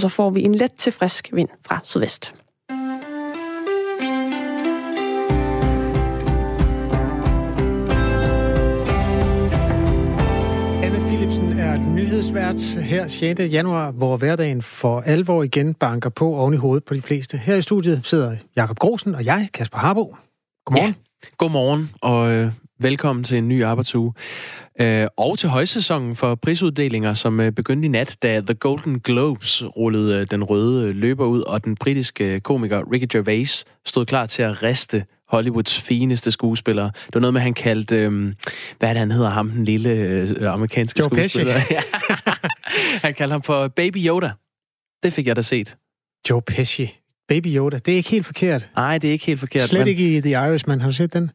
og så får vi en let til frisk vind fra sydvest. nyhedsvært her 6. januar, hvor hverdagen for alvor igen banker på oven i hovedet på de fleste. Her i studiet sidder Jakob Grosen og jeg, Kasper Harbo. Godmorgen. Ja, godmorgen, og øh, velkommen til en ny arbejdsuge. Øh, og til højsæsonen for prisuddelinger, som øh, begyndte i nat, da The Golden Globes rullede øh, den røde øh, løber ud, og den britiske komiker Ricky Gervais stod klar til at riste Hollywoods fineste skuespillere. Det var noget med, han kaldte, øh, hvad er det, han hedder, ham, den lille øh, amerikanske Joe skuespiller. han kaldte ham for Baby Yoda. Det fik jeg da set. Joe Pesci. Baby Yoda. Det er ikke helt forkert. Nej, det er ikke helt forkert. Slet men... ikke i The Irishman. Har du set den?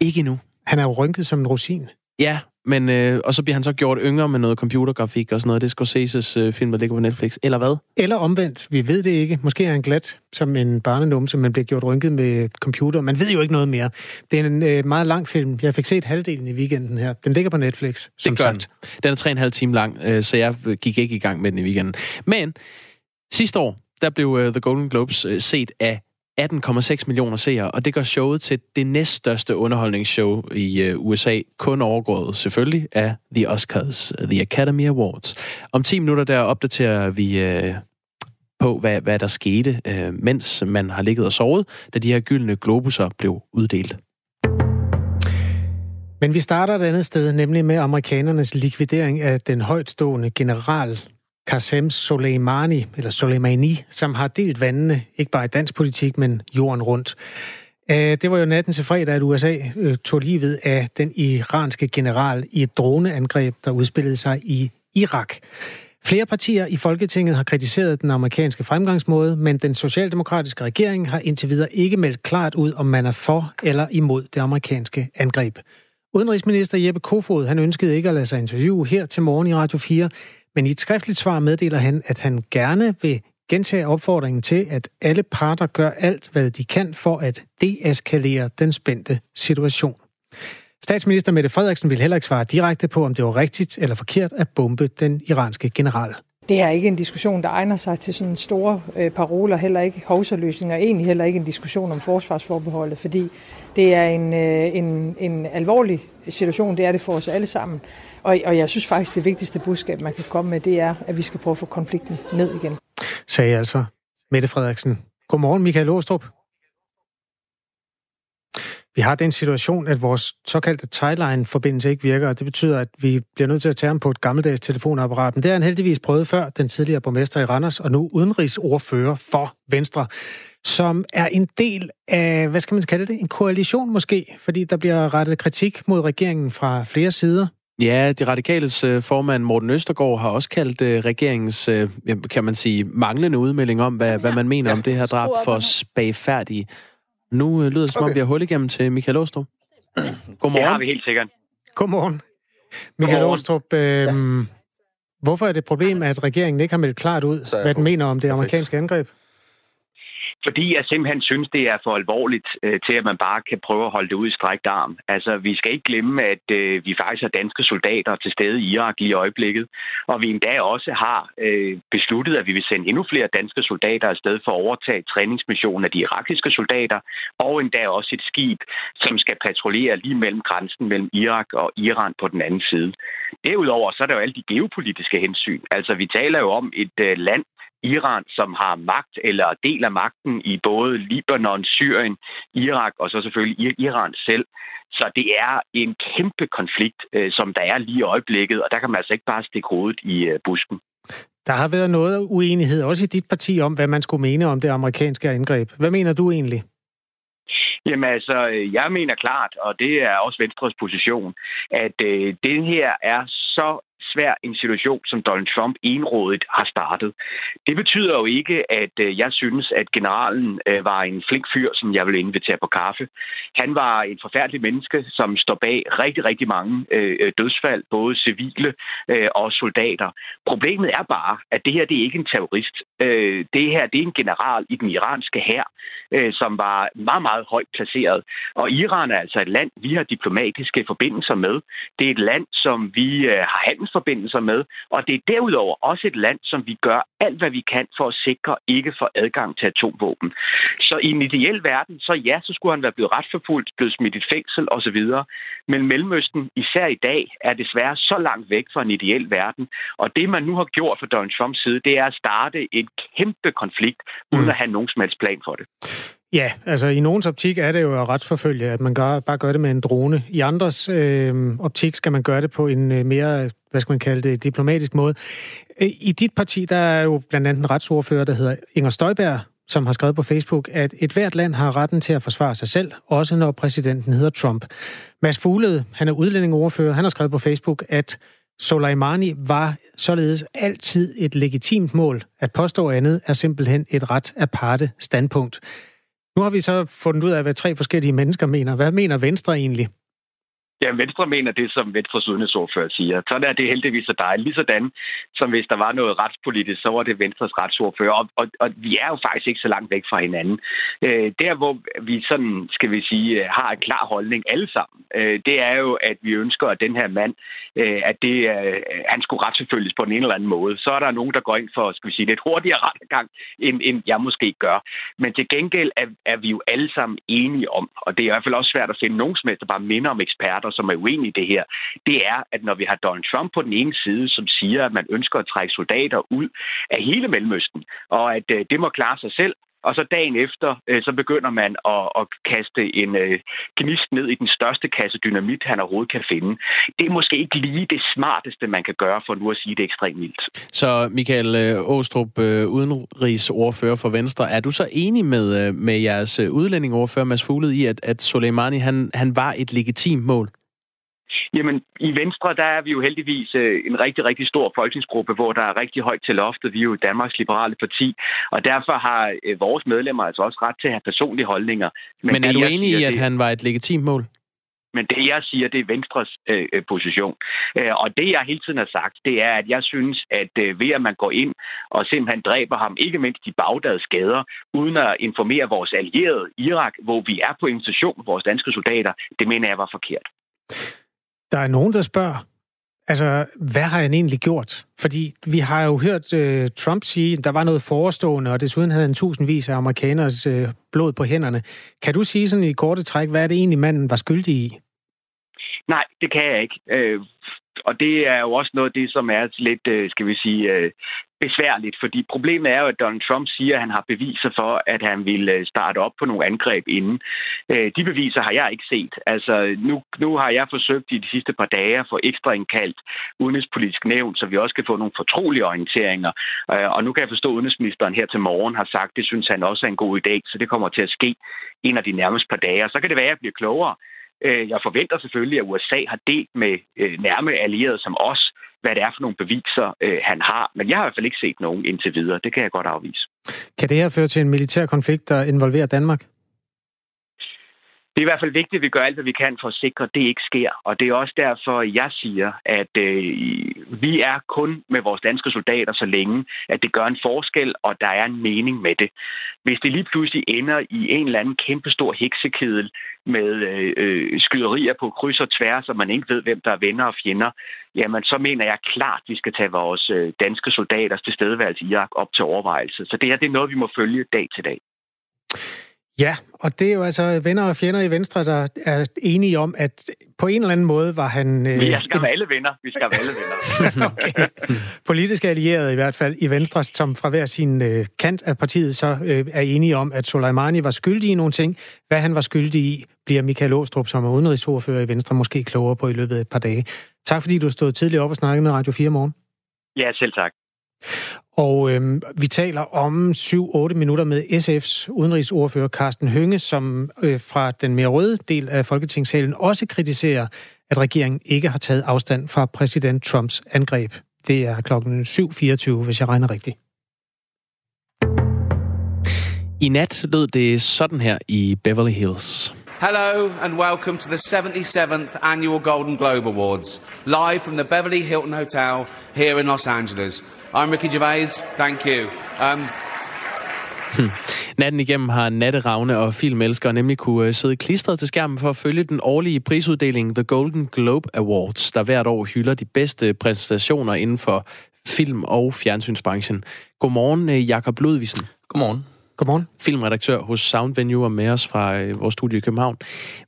Ikke endnu. Han er jo rynket som en rosin. Ja, men, øh, og så bliver han så gjort yngre med noget computergrafik og sådan noget. Det skal Scorsese's øh, film, der ligger på Netflix. Eller hvad? Eller omvendt. Vi ved det ikke. Måske er han glat som en barnenumse, men bliver gjort rynket med computer. Man ved jo ikke noget mere. Det er en øh, meget lang film. Jeg fik set halvdelen i weekenden her. Den ligger på Netflix, som det gør sagt. Den. den er tre og en halv time lang, øh, så jeg gik ikke i gang med den i weekenden. Men sidste år, der blev uh, The Golden Globes uh, set af 18,6 millioner seere, og det gør showet til det næststørste underholdningsshow i øh, USA, kun overgået selvfølgelig af The Oscars, The Academy Awards. Om 10 minutter der opdaterer vi øh, på, hvad, hvad der skete, øh, mens man har ligget og sovet, da de her gyldne globuser blev uddelt. Men vi starter et andet sted, nemlig med amerikanernes likvidering af den højtstående general Qasem Soleimani, eller Soleimani, som har delt vandene, ikke bare i dansk politik, men jorden rundt. Øh, det var jo natten til fredag, at USA øh, tog livet af den iranske general i et droneangreb, der udspillede sig i Irak. Flere partier i Folketinget har kritiseret den amerikanske fremgangsmåde, men den socialdemokratiske regering har indtil videre ikke meldt klart ud, om man er for eller imod det amerikanske angreb. Udenrigsminister Jeppe Kofod, han ønskede ikke at lade sig interviewe her til morgen i Radio 4, men i et skriftligt svar meddeler han, at han gerne vil gentage opfordringen til, at alle parter gør alt, hvad de kan for at deeskalere den spændte situation. Statsminister Mette Frederiksen vil heller ikke svare direkte på, om det var rigtigt eller forkert at bombe den iranske general. Det er ikke en diskussion, der egner sig til sådan store øh, paroler, heller ikke hovsaløsninger, egentlig heller ikke en diskussion om forsvarsforbeholdet, fordi det er en, øh, en, en alvorlig situation, det er det for os alle sammen. Og, og jeg synes faktisk, det vigtigste budskab, man kan komme med, det er, at vi skal prøve at få konflikten ned igen. Sagde altså Mette Frederiksen. Godmorgen, Michael Åstrup. Vi har den situation, at vores såkaldte Thailine-forbindelse ikke virker, og det betyder, at vi bliver nødt til at tage ham på et gammeldags telefonapparat. Men det har han heldigvis prøvet før, den tidligere borgmester i Randers, og nu udenrigsordfører for Venstre, som er en del af, hvad skal man kalde det, en koalition måske, fordi der bliver rettet kritik mod regeringen fra flere sider. Ja, de radikales øh, formand Morten Østergaard har også kaldt øh, regeringens, øh, kan man sige, manglende udmelding om, hvad, hvad man mener om det her drab for spagfærdige. Nu lyder det, som om okay. vi har hul igennem til Michael Åstrup. Godmorgen. Det har vi helt sikkert. Godmorgen. Michael Godmorgen. Åstrup, øh, ja. hvorfor er det et problem, at regeringen ikke har meldt klart ud, hvad den mener om det amerikanske angreb? Fordi jeg simpelthen synes, det er for alvorligt øh, til, at man bare kan prøve at holde det ud i strækt arm. Altså, vi skal ikke glemme, at øh, vi faktisk har danske soldater til stede i Irak lige i øjeblikket, og vi endda også har øh, besluttet, at vi vil sende endnu flere danske soldater afsted for at overtage træningsmissionen af de irakiske soldater, og endda også et skib, som skal patruljere lige mellem grænsen mellem Irak og Iran på den anden side. Derudover så er der jo alle de geopolitiske hensyn. Altså, vi taler jo om et øh, land, Iran, som har magt eller del af magten i både Libanon, Syrien, Irak og så selvfølgelig Iran selv. Så det er en kæmpe konflikt, øh, som der er lige i øjeblikket, og der kan man altså ikke bare stikke hovedet i øh, busken. Der har været noget uenighed, også i dit parti, om hvad man skulle mene om det amerikanske angreb. Hvad mener du egentlig? Jamen altså, jeg mener klart, og det er også Venstres position, at øh, det her er så svær en situation, som Donald Trump enrådet har startet. Det betyder jo ikke, at øh, jeg synes, at generalen øh, var en flink fyr, som jeg vil invitere på kaffe. Han var en forfærdelig menneske, som står bag rigtig, rigtig mange øh, dødsfald, både civile og soldater. Problemet er bare, at det her det er ikke en terrorist. Det her det er en general i den iranske hær, som var meget, meget højt placeret. Og Iran er altså et land, vi har diplomatiske forbindelser med. Det er et land, som vi har handel handelsforbindelser med, og det er derudover også et land, som vi gør alt, hvad vi kan for at sikre ikke for adgang til atomvåben. Så i en ideel verden, så ja, så skulle han være blevet retsforfulgt, blevet smidt i fængsel osv. Men Mellemøsten, især i dag, er desværre så langt væk fra en ideel verden. Og det, man nu har gjort fra Donald Trumps side, det er at starte en kæmpe konflikt, uden mm. at have nogen som helst plan for det. Ja, altså i nogens optik er det jo at retsforfølge, at man gør, bare gør det med en drone. I andres øh, optik skal man gøre det på en øh, mere, hvad skal man kalde det, diplomatisk måde. Øh, I dit parti, der er jo blandt andet en retsordfører, der hedder Inger Støjberg, som har skrevet på Facebook, at et hvert land har retten til at forsvare sig selv, også når præsidenten hedder Trump. Mads Fuglede, han er udlændingeordfører, han har skrevet på Facebook, at Soleimani var således altid et legitimt mål. At påstå andet er simpelthen et ret aparte standpunkt. Nu har vi så fundet ud af, hvad tre forskellige mennesker mener. Hvad mener Venstre egentlig? Ja, Venstre mener det, som Venstres udenrigsordfører siger. Sådan er det heldigvis så dejligt. Ligesådan som hvis der var noget retspolitisk, så var det Venstres retsordfører. Og, og, og vi er jo faktisk ikke så langt væk fra hinanden. Øh, der, hvor vi sådan, skal vi sige, øh, har en klar holdning alle sammen, øh, det er jo, at vi ønsker, at den her mand, øh, at det, øh, han skulle retsforfølges på en eller anden måde. Så er der nogen, der går ind for, skal vi sige, lidt hurtigere rettergang, end, end jeg måske gør. Men til gengæld er, er vi jo alle sammen enige om, og det er i hvert fald også svært at finde nogen som helst, der bare minder om eksperter, som er uenige i det her, det er, at når vi har Donald Trump på den ene side, som siger, at man ønsker at trække soldater ud af hele Mellemøsten, og at øh, det må klare sig selv, og så dagen efter, øh, så begynder man at, at kaste en øh, gnist ned i den største kasse dynamit, han overhovedet kan finde. Det er måske ikke lige det smarteste, man kan gøre, for nu at sige det ekstremt mildt. Så Michael øh, Åstrup, udenrigsordfører for Venstre, er du så enig med, med jeres udlændingordfører, Mads Fugled, i, at, at Soleimani han, han var et legitimt mål? Jamen, i Venstre, der er vi jo heldigvis øh, en rigtig, rigtig stor folketingsgruppe, hvor der er rigtig højt til loftet. Vi er jo Danmarks Liberale Parti, og derfor har øh, vores medlemmer altså også ret til at have personlige holdninger. Men, Men er du enig siger, i, at det... han var et legitimt mål? Men det, jeg siger, det er Venstres øh, øh, position. Øh, og det, jeg hele tiden har sagt, det er, at jeg synes, at øh, ved at man går ind og simpelthen dræber ham, ikke mindst de Bagdads gader, uden at informere vores allierede Irak, hvor vi er på invitation med vores danske soldater, det mener jeg var forkert. Der er nogen, der spørger, altså, hvad har han egentlig gjort? Fordi vi har jo hørt øh, Trump sige, at der var noget forestående, og desuden havde han tusindvis af amerikaners øh, blod på hænderne. Kan du sige sådan i korte træk, hvad er det egentlig, manden var skyldig i? Nej, det kan jeg ikke. Øh, og det er jo også noget af det, som er lidt, øh, skal vi sige, øh, besværligt, fordi problemet er jo, at Donald Trump siger, at han har beviser for, at han vil øh, starte op på nogle angreb inden. Øh, de beviser har jeg ikke set. Altså, nu, nu har jeg forsøgt i de sidste par dage at få ekstra indkaldt udenrigspolitisk nævn, så vi også kan få nogle fortrolige orienteringer. Øh, og nu kan jeg forstå, at udenrigsministeren her til morgen har sagt, at det synes han også er en god idé, så det kommer til at ske en af de nærmeste par dage. Og så kan det være, at jeg bliver klogere. Jeg forventer selvfølgelig, at USA har delt med nærme allierede som os, hvad det er for nogle beviser, øh, han har. Men jeg har i hvert fald ikke set nogen indtil videre. Det kan jeg godt afvise. Kan det her føre til en militær konflikt, der involverer Danmark? Det er i hvert fald vigtigt, at vi gør alt, hvad vi kan for at sikre, at det ikke sker. Og det er også derfor, jeg siger, at øh, vi er kun med vores danske soldater så længe, at det gør en forskel, og der er en mening med det. Hvis det lige pludselig ender i en eller anden kæmpestor heksekedel med øh, øh skyderier på kryds og tværs, og man ikke ved, hvem der er venner og fjender, jamen så mener jeg klart, at vi skal tage vores øh, danske soldaters tilstedeværelse i Irak op til overvejelse. Så det her det er noget, vi må følge dag til dag. Ja, og det er jo altså venner og fjender i Venstre, der er enige om, at på en eller anden måde var han... Øh, Vi skal være alle venner. Vi skal være alle venner. okay. Politiske allierede i hvert fald i Venstre, som fra hver sin øh, kant af partiet så øh, er enige om, at Soleimani var skyldig i nogle ting. Hvad han var skyldig i, bliver Michael Åstrup, som er udenrigsordfører i Venstre, måske klogere på i løbet af et par dage. Tak fordi du stod tidligt op og snakkede med Radio 4 morgen. Ja, selv tak. Og øh, vi taler om 7-8 minutter med SF's udenrigsordfører Carsten Hønge, som øh, fra den mere røde del af Folketingssalen også kritiserer, at regeringen ikke har taget afstand fra præsident Trumps angreb. Det er klokken 7.24, hvis jeg regner rigtigt. I nat lød det sådan her i Beverly Hills. Hello and welcome to the 77th Annual Golden Globe Awards, live from the Beverly Hilton Hotel here in Los Angeles. I'm Ricky Gervais. Thank you. Um, Hmm. Natten igennem har natteravne og filmelskere nemlig kunne øh, sidde klistret til skærmen for at følge den årlige prisuddeling The Golden Globe Awards, der hvert år hylder de bedste præstationer inden for film- og fjernsynsbranchen. Godmorgen, øh, Jakob Ludvigsen. Godmorgen. Godmorgen. Filmredaktør hos Sound Venue og med os fra øh, vores studie i København.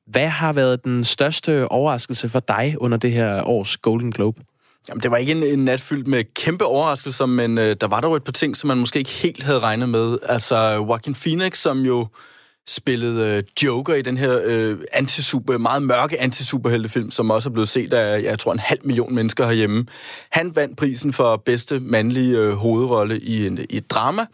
Hvad har været den største overraskelse for dig under det her års Golden Globe? Jamen, det var ikke en, en nat fyldt med kæmpe overraskelser, men øh, der var dog et par ting, som man måske ikke helt havde regnet med. Altså, Joaquin Phoenix, som jo spillede øh, Joker i den her øh, antisuper, meget mørke antisuperheltefilm, som også er blevet set af, jeg tror, en halv million mennesker herhjemme. Han vandt prisen for bedste mandlige øh, hovedrolle i, en, i et drama,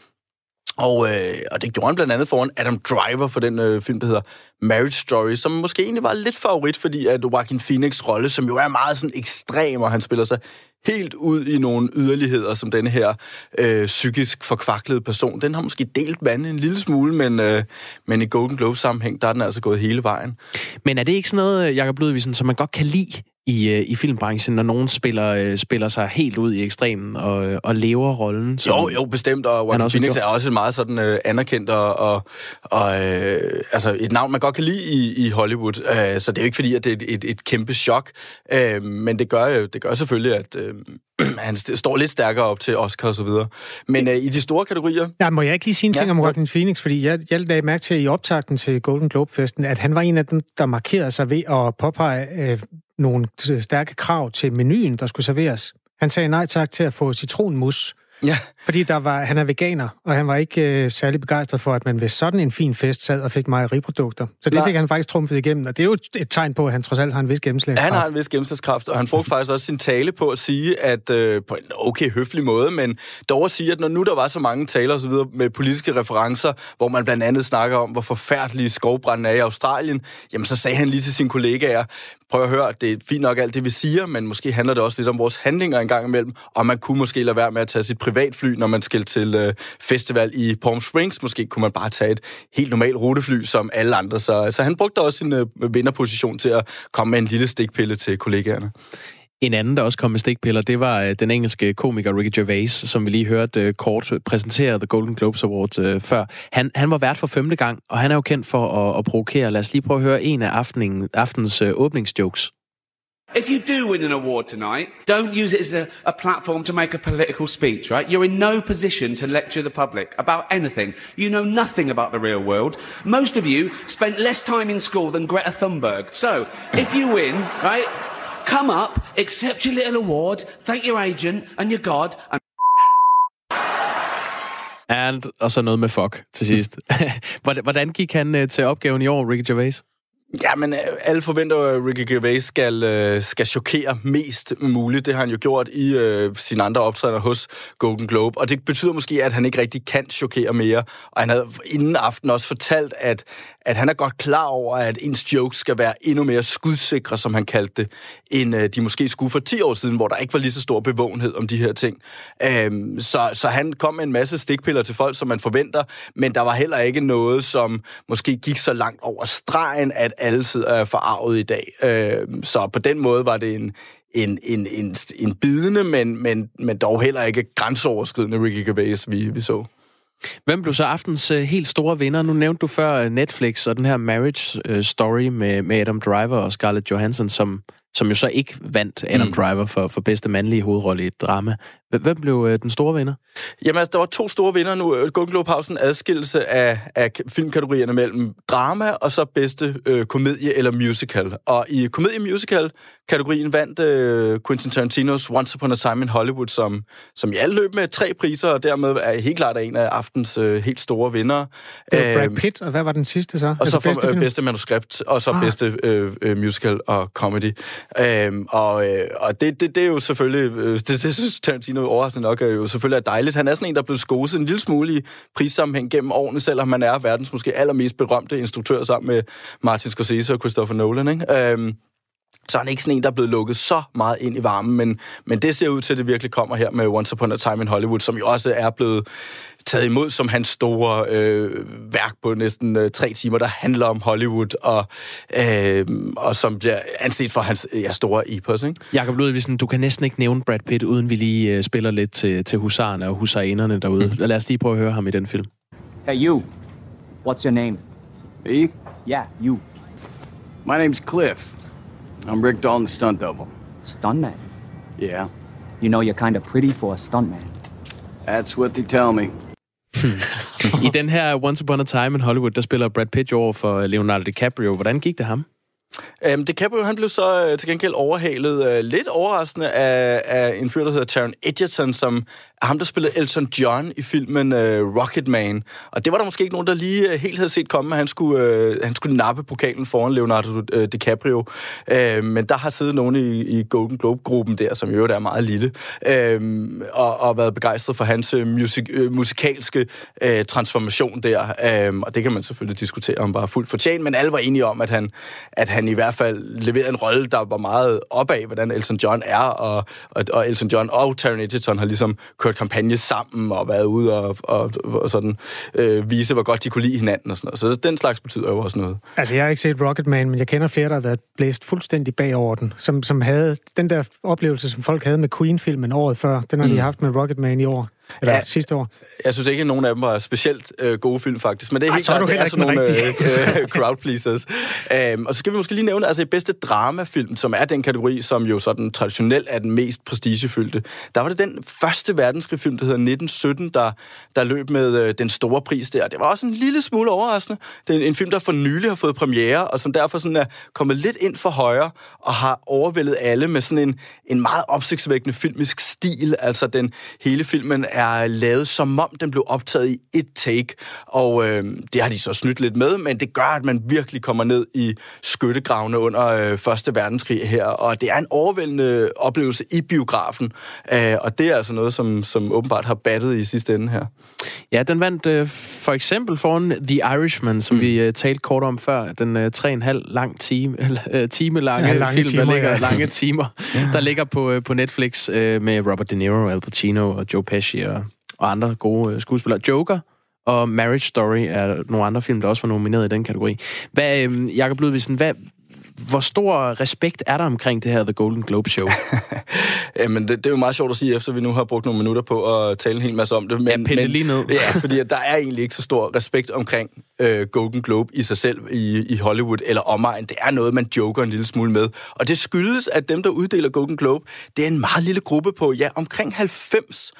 og, øh, og det gjorde han blandt andet foran Adam Driver for den øh, film, der hedder Marriage Story, som måske egentlig var lidt favorit, fordi at Joaquin Phoenix' rolle, som jo er meget sådan ekstrem, og han spiller sig helt ud i nogle yderligheder, som den her øh, psykisk forkvaklede person. Den har måske delt vandet en lille smule, men, øh, men i Golden Globe-sammenhæng, der er den altså gået hele vejen. Men er det ikke sådan noget, Jacob Ludvigsen, som man godt kan lide i, øh, i filmbranchen, når nogen spiller, øh, spiller sig helt ud i ekstremen og, og lever rollen? Som jo, jo, bestemt, og Joaquin Phoenix er også meget sådan øh, anerkendt og, og, og øh, altså et navn, man godt kan lide i, i Hollywood. Øh, så det er jo ikke fordi, at det er et, et, et kæmpe chok, øh, men det gør, det gør selvfølgelig, at øh, han står lidt stærkere op til Oscar og så videre. Men øh, i de store kategorier... Ja, må jeg ikke lige sige en ting ja, om Joaquin Phoenix? Fordi jeg, jeg lagde mærke til i optakten til Golden Globe-festen, at han var en af dem, der markerede sig ved at påpege øh, nogle stærke krav til menuen, der skulle serveres. Han sagde nej tak til at få citronmus. Ja. Fordi der var, han er veganer, og han var ikke øh, særlig begejstret for, at man ved sådan en fin fest sad og fik mejeriprodukter. Så det Nej. fik han faktisk trumfet igennem, og det er jo et tegn på, at han trods alt har en vis gennemslagskraft. Han har en vis gennemslagskraft, og han brugte faktisk også sin tale på at sige, at øh, på en okay høflig måde, men dog at sige, at når nu der var så mange taler osv. med politiske referencer, hvor man blandt andet snakker om, hvor forfærdelige skovbrændene er i Australien, jamen så sagde han lige til sine kollegaer, prøv at høre, det er fint nok alt det, vi siger, men måske handler det også lidt om vores handlinger en gang imellem, og man kunne måske lade være med at tage sit privatfly, når man skal til øh, festival i Palm Springs. Måske kunne man bare tage et helt normalt rutefly, som alle andre. Så, så han brugte også sin øh, vinderposition til at komme med en lille stikpille til kollegaerne. En anden, der også kom med stikpiller, det var øh, den engelske komiker Ricky Gervais, som vi lige hørte øh, kort præsentere The Golden Globes Awards øh, før. Han, han var vært for femte gang, og han er jo kendt for at, at provokere. Lad os lige prøve at høre en af aftenen, aftens åbningsjokes. If you do win an award tonight, don't use it as a, a, platform to make a political speech, right? You're in no position to lecture the public about anything. You know nothing about the real world. Most of you spent less time in school than Greta Thunberg. So, if you win, right, come up, accept your little award, thank your agent and your God, and And, og så noget med fuck til sidst. Hvordan gik han øh, til opgaven i år, Ricky Gervais? Ja, men øh, alle forventer at Ricky Gervais skal, øh, skal chokere mest muligt. Det har han jo gjort i øh, sine andre optrædener hos Golden Globe. Og det betyder måske, at han ikke rigtig kan chokere mere. Og han havde inden aften også fortalt, at, at han er godt klar over, at ens jokes skal være endnu mere skudsikre, som han kaldte det, end øh, de måske skulle for 10 år siden, hvor der ikke var lige så stor bevågenhed om de her ting. Øhm, så, så han kom med en masse stikpiller til folk, som man forventer, men der var heller ikke noget, som måske gik så langt over stregen, at alle sidder forarvet i dag. Øh, så på den måde var det en, en, en, en, en bidende, men, men, men dog heller ikke grænseoverskridende Ricky Gervais, vi, vi så. Hvem blev så aftens uh, helt store vinder? Nu nævnte du før uh, Netflix og den her Marriage uh, Story med, med Adam Driver og Scarlett Johansson, som, som jo så ikke vandt Adam mm. Driver for, for bedste mandlige hovedrolle i et drama. Hvem blev øh, den store vinder? Jamen altså, der var to store vinder nu. Golden Globe har en adskillelse af, af filmkategorierne mellem drama og så bedste øh, komedie eller musical. Og i komedie-musical-kategorien vandt øh, Quentin Tarantinos Once Upon a Time in Hollywood, som, som i alle løb med tre priser, og dermed er helt klart en af aftens øh, helt store vinder. Det var Brad øhm, Pitt, og hvad var den sidste så? Og altså så for bedste, øh, bedste manuskript, og så ah. bedste øh, øh, musical og comedy. Øhm, og øh, og det, det, det er jo selvfølgelig... Øh, det, det synes Tarantino overraskende nok er jo selvfølgelig er dejligt. Han er sådan en, der er blevet skoset en lille smule i prissammenhæng gennem årene, selvom man er verdens måske allermest berømte instruktør sammen med Martin Scorsese og Christopher Nolan. Ikke? Øhm, så han er ikke sådan en, der er blevet lukket så meget ind i varmen, men, men det ser ud til, at det virkelig kommer her med Once Upon a Time in Hollywood, som jo også er blevet taget imod som hans store øh, værk på næsten øh, tre timer, der handler om Hollywood, og, øh, og som bliver anset for hans ja, store epos. Ikke? Jakob Ludvigsen, du kan næsten ikke nævne Brad Pitt, uden vi lige øh, spiller lidt til, til husarerne og husarinderne derude. Mm. Lad os lige prøve at høre ham i den film. Hey, you. What's your name? Me? Yeah, you. My name's Cliff. I'm Rick Dalton's stunt double. Stuntman. Yeah, You know you're kind of pretty for a stuntman. that's what they tell me. I den her Once Upon a Time in Hollywood, der spiller Brad Pitt jo over for Leonardo DiCaprio. Hvordan gik det ham? Um, DiCaprio, han blev så uh, til gengæld overhalet uh, lidt overraskende af, af en fyr, der hedder Taron Egerton, som er ham, der spillede Elton John i filmen øh, uh, Rocketman. Og det var der måske ikke nogen, der lige uh, helt havde set komme, at han skulle, uh, han skulle nappe pokalen foran Leonardo uh, DiCaprio. Uh, men der har siddet nogen i, i Golden Globe-gruppen der, som i øvrigt er meget lille, uh, og, og været begejstret for hans musik, uh, musikalske uh, transformation der. Uh, og det kan man selvfølgelig diskutere om bare fuldt fortjent, men alle var enige om, at han, at han i hvert fald leverede en rolle, der var meget op af, hvordan Elton John er, og, og, og Elton John og Taron Egerton har ligesom kørt kampagne sammen og været ude og, og, og sådan øh, vise, hvor godt de kunne lide hinanden og sådan noget. Så den slags betyder jo også noget. Altså, jeg har ikke set Rocketman, men jeg kender flere, der har været blæst fuldstændig bagover den, som, som havde den der oplevelse, som folk havde med Queen-filmen året før. Den har de haft med Rocketman i år. Eller Ja. sidste år. Jeg synes ikke, at nogen af dem var specielt øh, gode film, faktisk. Men det er Ej, helt klart, det er sådan nogle øh, crowd pleasers. Um, og så skal vi måske lige nævne, altså i bedste dramafilm, som er den kategori, som jo sådan traditionelt er den mest prestigefyldte. Der var det den første verdenskrigsfilm, der hedder 1917, der, der løb med øh, den store pris der. Det var også en lille smule overraskende. Det er en, en film, der for nylig har fået premiere, og som derfor sådan er kommet lidt ind for højre, og har overvældet alle med sådan en, en meget opsigtsvækkende filmisk stil. Altså den hele filmen er lavet som om den blev optaget i et take, og øh, det har de så snydt lidt med, men det gør, at man virkelig kommer ned i skyttegravene under øh, Første Verdenskrig her, og det er en overvældende oplevelse i biografen, øh, og det er altså noget, som, som åbenbart har battet i sidste ende her. Ja, den vandt øh, for eksempel foran The Irishman, som mm. vi øh, talte kort om før. Den øh, 3,5 lang time, øh, time lange, Ja, lange film, timer, der ligger, ja. lange timer, der ligger på, øh, på Netflix øh, med Robert De Niro, Al Pacino og Joe Pesci og, og andre gode øh, skuespillere. Joker og Marriage Story er nogle andre film, der også var nomineret i den kategori. Hvad, øhm, Jakob Jacob Ludvigsen, hvad, hvor stor respekt er der omkring det her The Golden Globe Show? Jamen, det, det er jo meget sjovt at sige, efter vi nu har brugt nogle minutter på at tale en hel masse om det. Men, Ja, pille men, lige ned. Ja, fordi der er egentlig ikke så stor respekt omkring øh, Golden Globe i sig selv i, i Hollywood eller omegn. Det er noget, man joker en lille smule med. Og det skyldes, at dem, der uddeler Golden Globe, det er en meget lille gruppe på, ja, omkring 90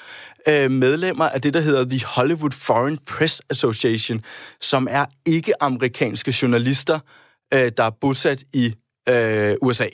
øh, medlemmer af det, der hedder The Hollywood Foreign Press Association, som er ikke-amerikanske journalister, øh, der er bosat i øh, USA.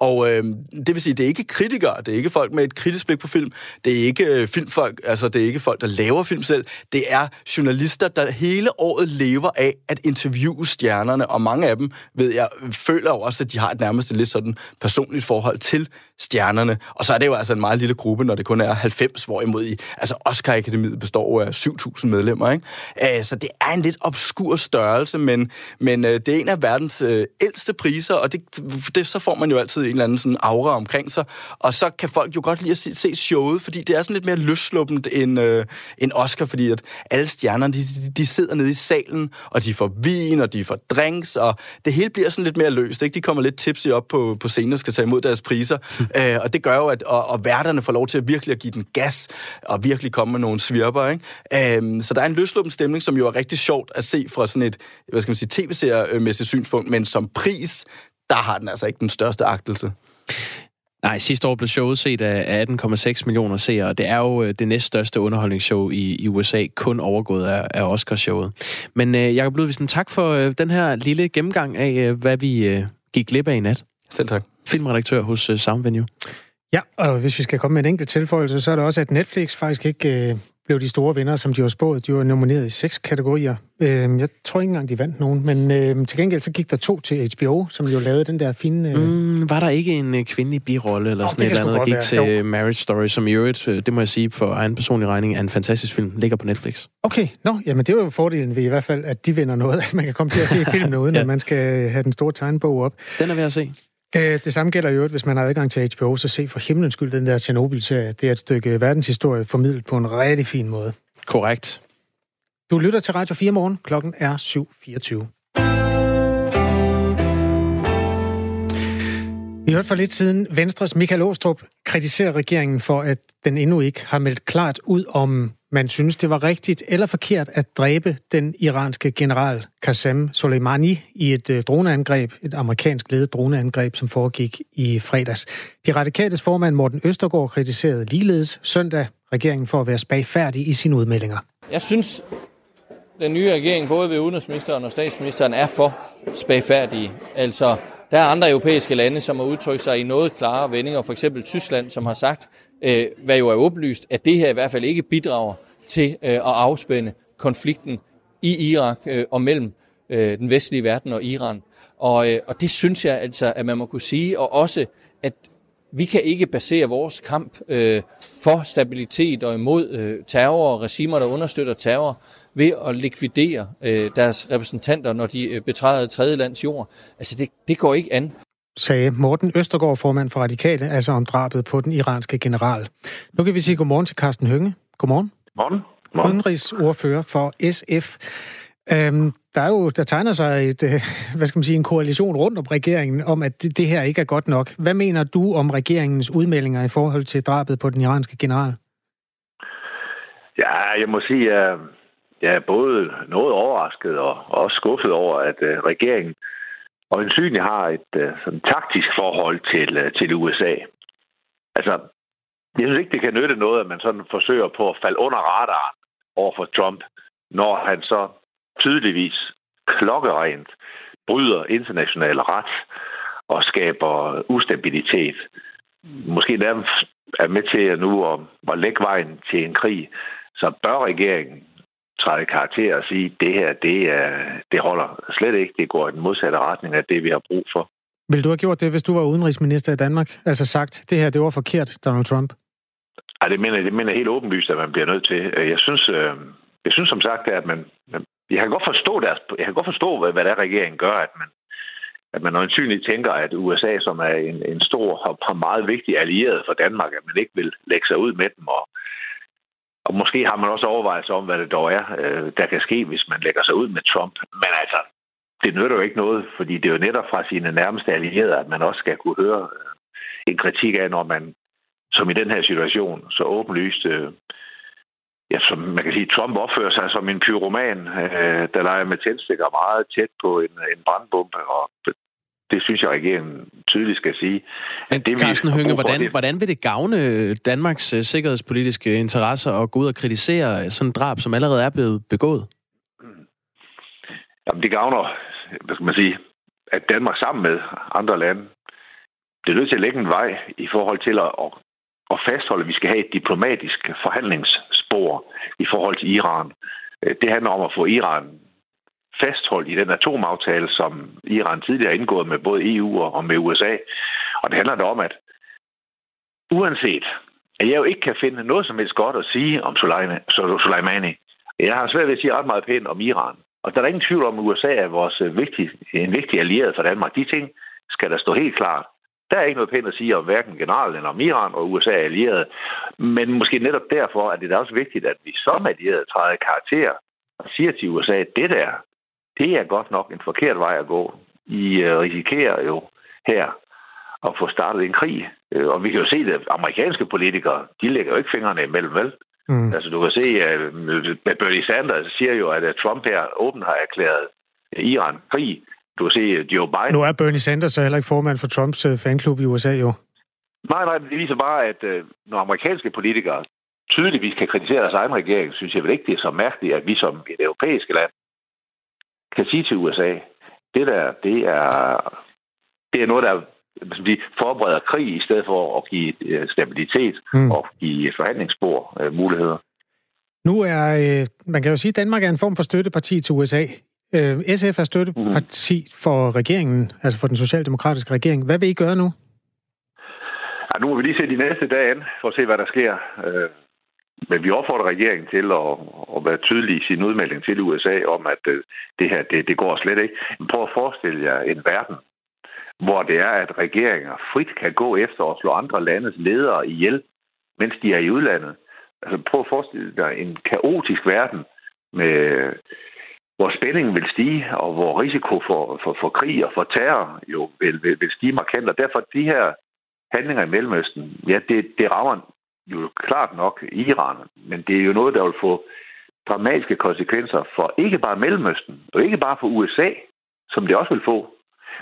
Og øh, det vil sige, det er ikke kritikere, det er ikke folk med et kritisk blik på film, det er ikke øh, filmfolk, altså det er ikke folk, der laver film selv, det er journalister, der hele året lever af at interviewe stjernerne, og mange af dem, ved jeg, føler jo også, at de har et nærmest lidt sådan personligt forhold til stjernerne. Og så er det jo altså en meget lille gruppe, når det kun er 90, hvorimod i, altså Oscar Akademiet består af 7.000 medlemmer, ikke? Øh, så det er en lidt obskur størrelse, men, men øh, det er en af verdens øh, ældste priser, og det, det, så får man jo altid en eller anden sådan aura omkring sig, og så kan folk jo godt lide at se, se showet, fordi det er sådan lidt mere løssluppent end, øh, end Oscar, fordi at alle stjernerne, de, de, de sidder nede i salen, og de får vin, og de får drinks, og det hele bliver sådan lidt mere løst, ikke? De kommer lidt tipsy op på, på scenen og skal tage imod deres priser, øh, og det gør jo, at og, og værterne får lov til at virkelig at give den gas, og virkelig komme med nogle svirper, ikke? Øh, så der er en løsluppen stemning, som jo er rigtig sjovt at se fra sådan et, hvad skal man sige, tv-seriemæssigt synspunkt, men som pris, der har den altså ikke den største agtelse. Nej, sidste år blev showet set af 18,6 millioner seere, og det er jo øh, det næststørste underholdningsshow i, i USA, kun overgået af, af Oscarshowet. Men øh, Jacob Ludvigsen, tak for øh, den her lille gennemgang af, øh, hvad vi øh, gik glip af i nat. Selv tak. Filmredaktør hos øh, Sound Venue. Ja, og hvis vi skal komme med en enkelt tilføjelse, så er det også, at Netflix faktisk ikke øh, blev de store vinder, som de var spået. De var nomineret i seks kategorier. Øh, jeg tror ikke engang, de vandt nogen, men øh, til gengæld så gik der to til HBO, som jo lavede den der fine... Øh... Mm, var der ikke en øh, kvindelig birolle eller Nå, sådan et eller andet, der gik være. til Marriage Story, som i øvrigt, øh, det må jeg sige for egen personlig regning, er en fantastisk film, ligger på Netflix. Okay, nå, jamen det var jo fordelen ved i hvert fald, at de vinder noget, at man kan komme til at se filmen uden, Ja. når man skal have den store tegnbog op. Den er ved at se. Øh, det samme gælder jo, hvis man har adgang til HBO, så se for himlens skyld den der Chernobyl-serie. Det er et stykke verdenshistorie formidlet på en rigtig fin måde. Korrekt. Du lytter til Radio 4 morgen. Klokken er 7.24. Vi hørte for lidt siden Venstres Michael Åstrup kritisere regeringen for, at den endnu ikke har meldt klart ud, om man synes, det var rigtigt eller forkert at dræbe den iranske general Qasem Soleimani i et øh, droneangreb, et amerikansk ledet droneangreb, som foregik i fredags. De radikales formand Morten Østergaard kritiserede ligeledes søndag regeringen for at være spagfærdig i sine udmeldinger. Jeg synes, den nye regering, både ved udenrigsministeren og statsministeren, er for spagfærdige. Altså, der er andre europæiske lande, som har udtrykt sig i noget klare vendinger, for eksempel Tyskland, som har sagt, øh, hvad jo er åbenlyst, at det her i hvert fald ikke bidrager til øh, at afspænde konflikten i Irak øh, og mellem øh, den vestlige verden og Iran. Og, og det synes jeg altså, at man må kunne sige, og også, at vi kan ikke basere vores kamp øh, for stabilitet og imod øh, terror og regimer, der understøtter terror, ved at likvidere øh, deres repræsentanter, når de øh, betræder tredje lands jord. Altså, det, det går ikke an sagde Morten Østergaard, formand for Radikale, altså om drabet på den iranske general. Nu kan vi sige godmorgen til Carsten Hønge. Godmorgen. Godmorgen. godmorgen. Udenrigsordfører for SF. Øhm, der er jo, der tegner sig et, øh, hvad skal man sige, en koalition rundt om regeringen om, at det, det her ikke er godt nok. Hvad mener du om regeringens udmeldinger i forhold til drabet på den iranske general? Ja, jeg må sige, at jeg er både noget overrasket og også skuffet over, at uh, regeringen og ensynligt har et uh, sådan taktisk forhold til, til USA. Altså, jeg synes ikke, det kan nytte noget, at man sådan forsøger på at falde under radaren over for Trump, når han så tydeligvis klokkerent bryder international ret og skaber ustabilitet. Måske nærmest er med til at nu at, at lægge vejen til en krig, så bør regeringen træde karakter og sige, at det her, det, er, det holder slet ikke. Det går i den modsatte retning af det, vi har brug for. Vil du have gjort det, hvis du var udenrigsminister i Danmark? Altså sagt, det her, det var forkert, Donald Trump? Ej, det mener, det mener helt åbenlyst, at man bliver nødt til. Øh, jeg synes, øh, jeg synes som sagt, at man, jeg kan godt forstå deres, jeg kan godt forstå, hvad, hvad der regeringen gør, at man, at man øjensynligt tænker, at USA, som er en, en stor og meget vigtig allieret for Danmark, at man ikke vil lægge sig ud med dem. Og, og måske har man også overvejelser om, hvad det dog er, øh, der kan ske, hvis man lægger sig ud med Trump. Men altså, det nytter jo ikke noget, fordi det er jo netop fra sine nærmeste allierede, at man også skal kunne høre en kritik af, når man, som i den her situation, så åbenlyst øh, ja, som man kan sige, Trump opfører sig som en pyroman, øh, der leger med tændstikker meget tæt på en, en brandbombe, og det synes jeg, regeringen tydeligt skal sige. Men det, Carsten Hønge, hvordan, det... hvordan vil det gavne Danmarks uh, sikkerhedspolitiske interesser at gå ud og kritisere sådan en drab, som allerede er blevet begået? Jamen, det gavner, hvad skal man sige, at Danmark sammen med andre lande bliver nødt til at lægge en vej i forhold til at, at, fastholde, at vi skal have et diplomatisk forhandlingsspor i forhold til Iran. Øh, det handler om at få Iran fastholdt i den atomaftale, som Iran tidligere har indgået med både EU og med USA. Og det handler om, at uanset at jeg jo ikke kan finde noget som helst godt at sige om Soleimani, jeg har svært ved at sige ret meget pænt om Iran. Og der er ingen tvivl om, at USA er vores vigtige, en vigtig allieret for Danmark. De ting skal der stå helt klart. Der er ikke noget pænt at sige om hverken generalen eller om Iran og USA er allieret. Men måske netop derfor er det da også vigtigt, at vi som allierede træder karakter og siger til USA, at det der, det er godt nok en forkert vej at gå. I øh, risikerer jo her at få startet en krig. Øh, og vi kan jo se, at amerikanske politikere, de lægger jo ikke fingrene imellem, vel? Mm. Altså, du kan se, at Bernie Sanders siger jo, at Trump her åbent har erklæret Iran krig. Du kan se Joe Biden... Nu er Bernie Sanders så heller ikke formand for Trumps øh, fanklub i USA, jo. Nej, nej, det viser bare, at når amerikanske politikere tydeligvis kan kritisere deres egen regering, synes jeg vel ikke, det er så mærkeligt, at vi som et europæisk land kan sige til USA, det der, det er, det er noget, der de forbereder krig i stedet for at give øh, stabilitet mm. og give forhandlingsspor øh, muligheder. Nu er, øh, man kan jo sige, at Danmark er en form for støtteparti til USA. Øh, SF er støtteparti mm. for regeringen, altså for den socialdemokratiske regering. Hvad vil I gøre nu? Ja, nu må vi lige se de næste dage an, for at se, hvad der sker. Øh, men vi opfordrer regeringen til at, at være tydelig i sin udmelding til USA om, at øh, det her, det, det går slet ikke. Men prøv at forestille jer en verden, hvor det er, at regeringer frit kan gå efter at slå andre landes ledere ihjel, mens de er i udlandet. Altså prøv at forestille dig en kaotisk verden, med, hvor spændingen vil stige, og hvor risiko for, for, for krig og for terror jo vil, vil, vil stige markant. Og derfor de her handlinger i Mellemøsten, ja, det, det rammer jo klart nok Iran, men det er jo noget, der vil få dramatiske konsekvenser for ikke bare Mellemøsten, og ikke bare for USA, som det også vil få,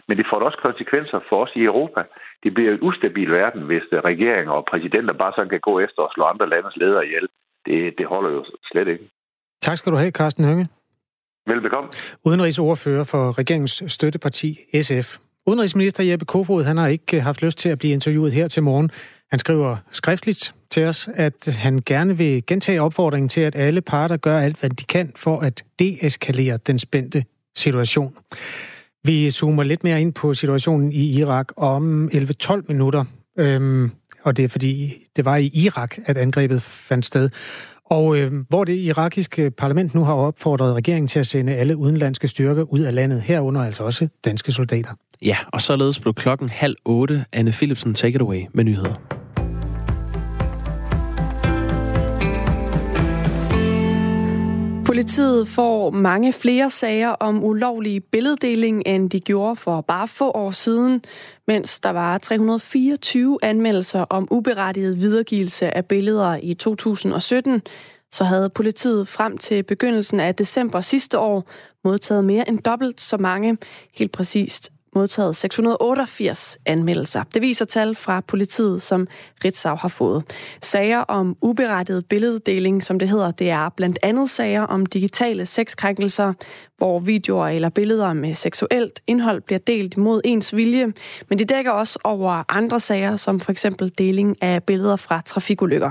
men det får også konsekvenser for os i Europa. Det bliver en ustabil verden, hvis regeringer og præsidenter bare sådan kan gå efter og slå andre landes ledere ihjel. Det, det holder jo slet ikke. Tak skal du have, Carsten Hønge. Velbekomme. Udenrigsordfører for regeringens støtteparti SF. Udenrigsminister Jeppe Kofod han har ikke øh, haft lyst til at blive interviewet her til morgen. Han skriver skriftligt til os, at han gerne vil gentage opfordringen til, at alle parter gør alt, hvad de kan for at deeskalere den spændte situation. Vi zoomer lidt mere ind på situationen i Irak om 11-12 minutter. Øhm, og det er fordi, det var i Irak, at angrebet fandt sted. Og øh, hvor det irakiske parlament nu har opfordret regeringen til at sende alle udenlandske styrker ud af landet, herunder altså også danske soldater. Ja, og således blev klokken halv otte. Anne Philipsen, take it away med nyheder. Politiet får mange flere sager om ulovlig billeddeling, end de gjorde for bare få år siden, mens der var 324 anmeldelser om uberettiget videregivelse af billeder i 2017, så havde politiet frem til begyndelsen af december sidste år modtaget mere end dobbelt så mange, helt præcist modtaget 688 anmeldelser. Det viser tal fra politiet, som Ritzau har fået. Sager om uberettiget billeddeling, som det hedder, det er blandt andet sager om digitale sexkrænkelser, hvor videoer eller billeder med seksuelt indhold bliver delt mod ens vilje, men det dækker også over andre sager, som for eksempel deling af billeder fra trafikulykker.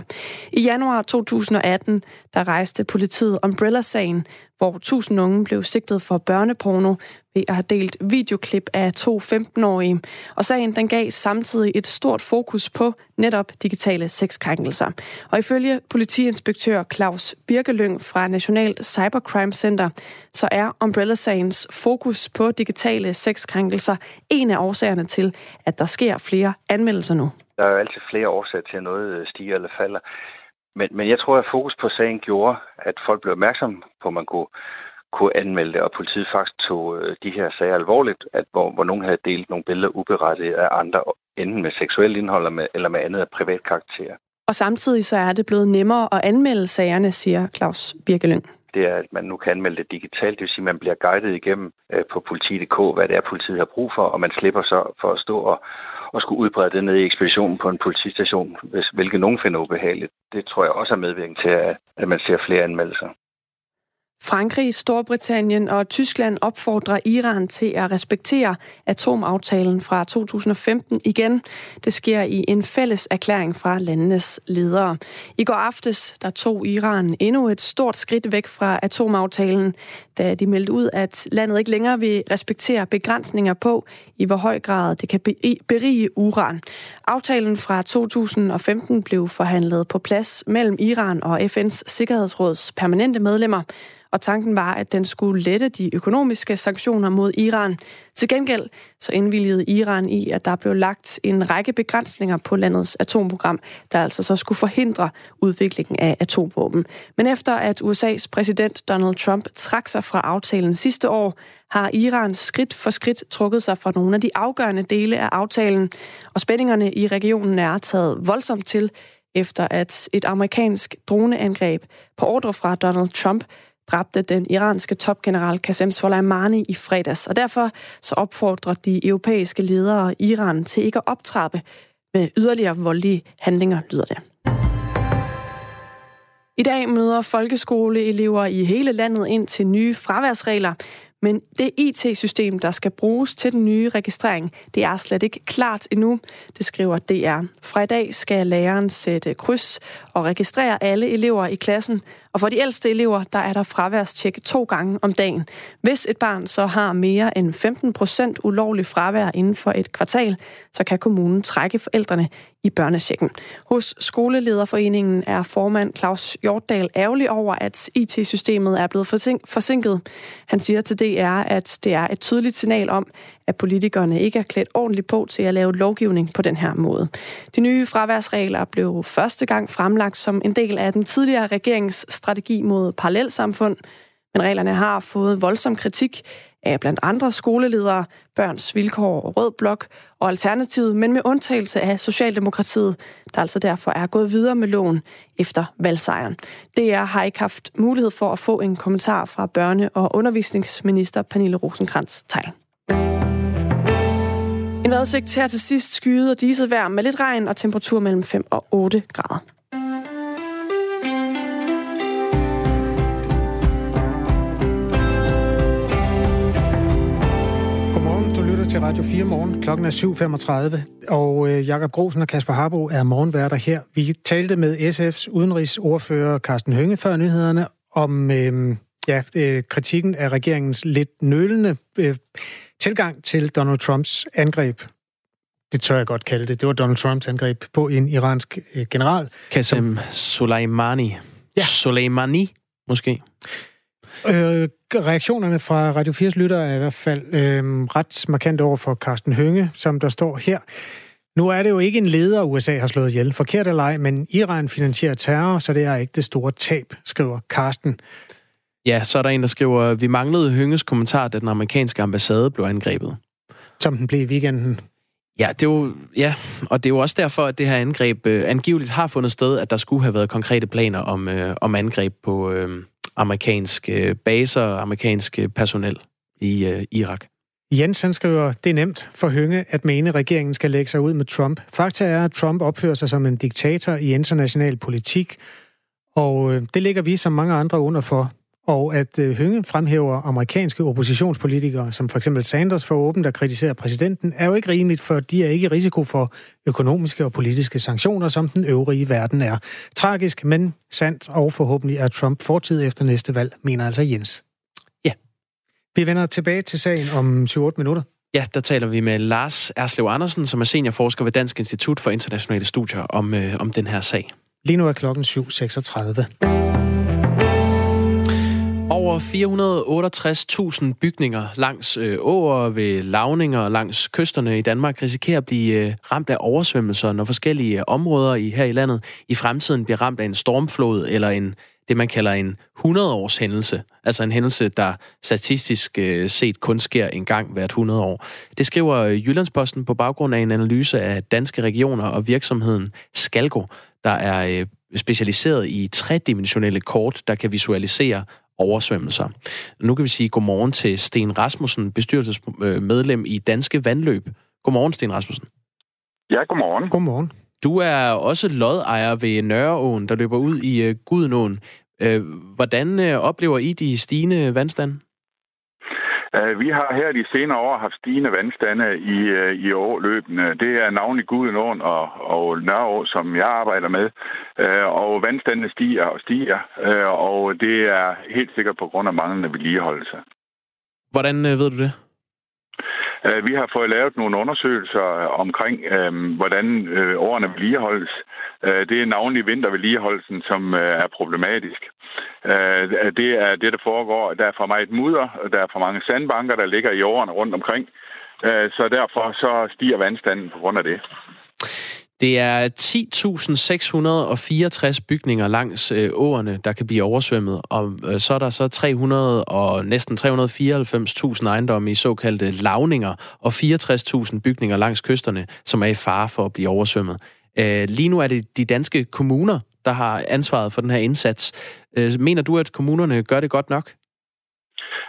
I januar 2018, der rejste politiet Umbrella-sagen, hvor 1000 unge blev sigtet for børneporno ved at have delt videoklip af to 15-årige. Og sagen den gav samtidig et stort fokus på netop digitale sexkrænkelser. Og ifølge politiinspektør Claus Birkelyng fra Nationalt Cybercrime Center, så er Umbrella-sagens fokus på digitale sexkrænkelser en af årsagerne til, at der sker flere anmeldelser nu. Der er jo altid flere årsager til, at noget stiger eller falder. Men, men jeg tror, at fokus på sagen gjorde, at folk blev opmærksomme på, at man kunne, kunne anmelde det, og politiet faktisk tog øh, de her sager alvorligt, at hvor, hvor nogen havde delt nogle billeder uberettiget af andre, enten med seksuel indhold eller med, eller med andet af privat karakter. Og samtidig så er det blevet nemmere at anmelde sagerne, siger Claus Birkeløn det er, at man nu kan anmelde det digitalt. Det vil sige, at man bliver guidet igennem øh, på politi.dk, hvad det er, politiet har brug for, og man slipper så for at stå og, at skulle udbrede det ned i ekspeditionen på en politistation, hvis, hvilket nogen finder ubehageligt. Det tror jeg også er medvirkende til, at, at man ser flere anmeldelser. Frankrig, Storbritannien og Tyskland opfordrer Iran til at respektere atomaftalen fra 2015 igen. Det sker i en fælles erklæring fra landenes ledere. I går aftes der tog Iran endnu et stort skridt væk fra atomaftalen, da de meldte ud, at landet ikke længere vil respektere begrænsninger på, i hvor høj grad det kan berige uran. Aftalen fra 2015 blev forhandlet på plads mellem Iran og FN's Sikkerhedsråds permanente medlemmer, og tanken var, at den skulle lette de økonomiske sanktioner mod Iran. Til gengæld så indvilligede Iran i, at der blev lagt en række begrænsninger på landets atomprogram, der altså så skulle forhindre udviklingen af atomvåben. Men efter at USA's præsident Donald Trump trak sig fra aftalen sidste år, har Iran skridt for skridt trukket sig fra nogle af de afgørende dele af aftalen, og spændingerne i regionen er taget voldsomt til, efter at et amerikansk droneangreb på ordre fra Donald Trump dræbte den iranske topgeneral Qasem Soleimani i fredags. Og derfor så opfordrer de europæiske ledere Iran til ikke at optrappe med yderligere voldelige handlinger, lyder det. I dag møder folkeskoleelever i hele landet ind til nye fraværsregler, men det IT-system, der skal bruges til den nye registrering, det er slet ikke klart endnu, det skriver DR. Fra i dag skal læreren sætte kryds og registrere alle elever i klassen, og for de ældste elever, der er der fraværstjek to gange om dagen. Hvis et barn så har mere end 15 procent ulovlig fravær inden for et kvartal, så kan kommunen trække forældrene i børnesjekken. Hos Skolelederforeningen er formand Claus Hjortdal ærgerlig over, at IT-systemet er blevet forsinket. Han siger til DR, at det er et tydeligt signal om, at politikerne ikke er klædt ordentligt på til at lave lovgivning på den her måde. De nye fraværsregler blev første gang fremlagt som en del af den tidligere regerings strategi mod parallelsamfund, men reglerne har fået voldsom kritik af blandt andre skoleledere, Børns Vilkår og Rød Blok og Alternativet, men med undtagelse af Socialdemokratiet, der altså derfor er gået videre med loven efter valgsejren. DR har ikke haft mulighed for at få en kommentar fra børne- og undervisningsminister Pernille rosenkrantz teil en vejrudsigt her til sidst skyet og diset vejr med lidt regn og temperatur mellem 5 og 8 grader. lytter til Radio 4 morgen. Klokken er 7.35, og øh, Jakob Grosen og Kasper Harbo er morgenværter her. Vi talte med SF's udenrigsordfører Carsten Hønge før nyhederne om øh, ja, øh, kritikken af regeringens lidt nølende øh, tilgang til Donald Trumps angreb. Det tør jeg godt kalde det. Det var Donald Trumps angreb på en iransk øh, general. Qasem Soleimani. Ja. Soleimani, måske. Øh, reaktionerne fra Radio 4's lytter er i hvert fald øh, ret markant over for Carsten Hønge, som der står her. Nu er det jo ikke en leder, USA har slået ihjel. Forkert eller ej, men Iran finansierer terror, så det er ikke det store tab, skriver Carsten. Ja, så er der en, der skriver, vi manglede Hønges kommentar, da den amerikanske ambassade blev angrebet. Som den blev i weekenden. Ja, det er jo, ja, og det er jo også derfor, at det her angreb øh, angiveligt har fundet sted, at der skulle have været konkrete planer om, øh, om angreb på, øh, amerikanske baser og amerikanske personel i øh, Irak. Jens han skriver, det er nemt for Hønge at mene, at regeringen skal lægge sig ud med Trump. Fakta er, at Trump opfører sig som en diktator i international politik, og øh, det ligger vi som mange andre under for og at øh, Hønge fremhæver amerikanske oppositionspolitikere, som for eksempel Sanders for åbent at kritisere præsidenten, er jo ikke rimeligt, for de er ikke i risiko for økonomiske og politiske sanktioner, som den øvrige verden er. Tragisk, men sandt, og forhåbentlig er Trump fortid efter næste valg, mener altså Jens. Ja. Vi vender tilbage til sagen om 7-8 minutter. Ja, der taler vi med Lars Erslev Andersen, som er seniorforsker ved Dansk Institut for Internationale Studier, om, øh, om den her sag. Lige nu er klokken 7.36. Over 468.000 bygninger langs øh, åer ved lavninger langs kysterne i Danmark risikerer at blive øh, ramt af oversvømmelser, når forskellige øh, områder i, her i landet i fremtiden bliver ramt af en stormflod eller en det, man kalder en 100-års hændelse. Altså en hændelse, der statistisk øh, set kun sker en gang hvert 100 år. Det skriver øh, Jyllandsposten på baggrund af en analyse af danske regioner og virksomheden Skalgo, der er øh, specialiseret i tredimensionelle kort, der kan visualisere oversvømmelser. Nu kan vi sige godmorgen til Sten Rasmussen, bestyrelsesmedlem i Danske Vandløb. Godmorgen, Sten Rasmussen. Ja, godmorgen. Godmorgen. Du er også lodejer ved Nørreåen, der løber ud i uh, Gudenåen. Uh, hvordan oplever I de stigende vandstande? Øh, vi har her de senere år haft stigende vandstande i, øh, i årløbende. Det er navnlig Gudenåen og, og Nørreå, som jeg arbejder med. Øh, og vandstandene stiger og stiger, og det er helt sikkert på grund af manglende vedligeholdelse. Hvordan ved du det? Øh, vi har fået lavet nogle undersøgelser omkring, øh, hvordan øh, årene vedligeholdes. Det er navnlig vintervedligeholdelsen, som er problematisk. Det er det, der foregår. Der er for meget mudder, der er for mange sandbanker, der ligger i årene rundt omkring. Så derfor så stiger vandstanden på grund af det. Det er 10.664 bygninger langs øh, åerne, der kan blive oversvømmet, og øh, så er der så 300 og næsten 394.000 ejendomme i såkaldte lavninger, og 64.000 bygninger langs kysterne, som er i fare for at blive oversvømmet. Øh, lige nu er det de danske kommuner, der har ansvaret for den her indsats. Øh, mener du, at kommunerne gør det godt nok?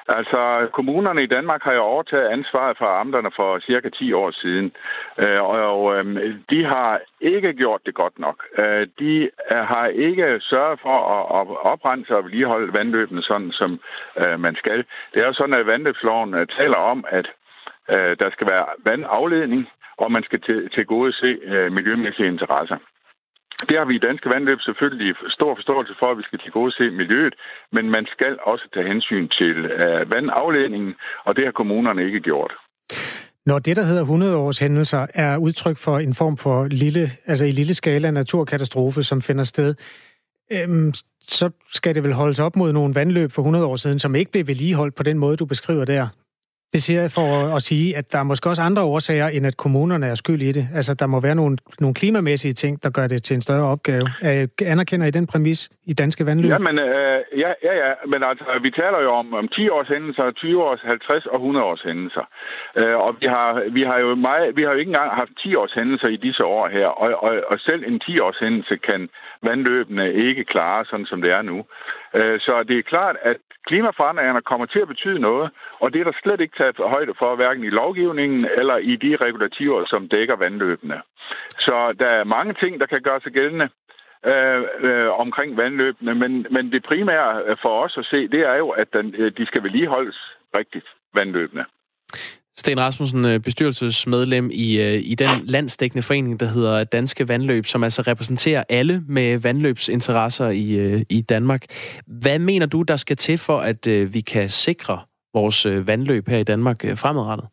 Altså, kommunerne i Danmark har jo overtaget ansvaret fra amterne for cirka 10 år siden, øh, og øhm, de har ikke gjort det godt nok. Øh, de øh, har ikke sørget for at oprense og vedligeholde vandløbene sådan, som øh, man skal. Det er jo sådan, at vandløbsloven taler om, at der skal være vandafledning, og man skal til gode se miljømæssige interesser. Det har vi i Danske Vandløb selvfølgelig stor forståelse for, at vi skal til gode se miljøet, men man skal også tage hensyn til uh, vandafledningen, og det har kommunerne ikke gjort. Når det, der hedder 100 års hændelser, er udtryk for en form for lille, altså i lille skala naturkatastrofe, som finder sted, øhm, så skal det vel holdes op mod nogle vandløb for 100 år siden, som ikke blev vedligeholdt på den måde, du beskriver der. Det siger jeg for at sige, at der er måske også andre årsager, end at kommunerne er skyld i det. Altså, der må være nogle, nogle klimamæssige ting, der gør det til en større opgave. Anerkender I den præmis i danske vandløb? Ja, men, øh, ja, ja, ja, men altså, vi taler jo om, om 10 års hændelser, 20 års, 50 og 100 års hændelser. Øh, og vi har, vi har jo meget, vi har jo ikke engang haft 10 års hændelser i disse år her, og, og, og selv en 10 års hændelse kan vandløbene ikke klare, sådan som det er nu. Øh, så det er klart, at klimaforandringerne kommer til at betyde noget, og det er der slet ikke taget højde for, hverken i lovgivningen eller i de regulativer, som dækker vandløbene. Så der er mange ting, der kan gøre sig gældende øh, øh, omkring vandløbene, men, men det primære øh, for os at se, det er jo, at den, øh, de skal vedligeholdes rigtigt, vandløbene. Sten Rasmussen, øh, bestyrelsesmedlem i, i den landsdækkende forening, der hedder Danske Vandløb, som altså repræsenterer alle med vandløbsinteresser i, i Danmark. Hvad mener du, der skal til for, at vi kan sikre vores vandløb her i Danmark fremadrettet?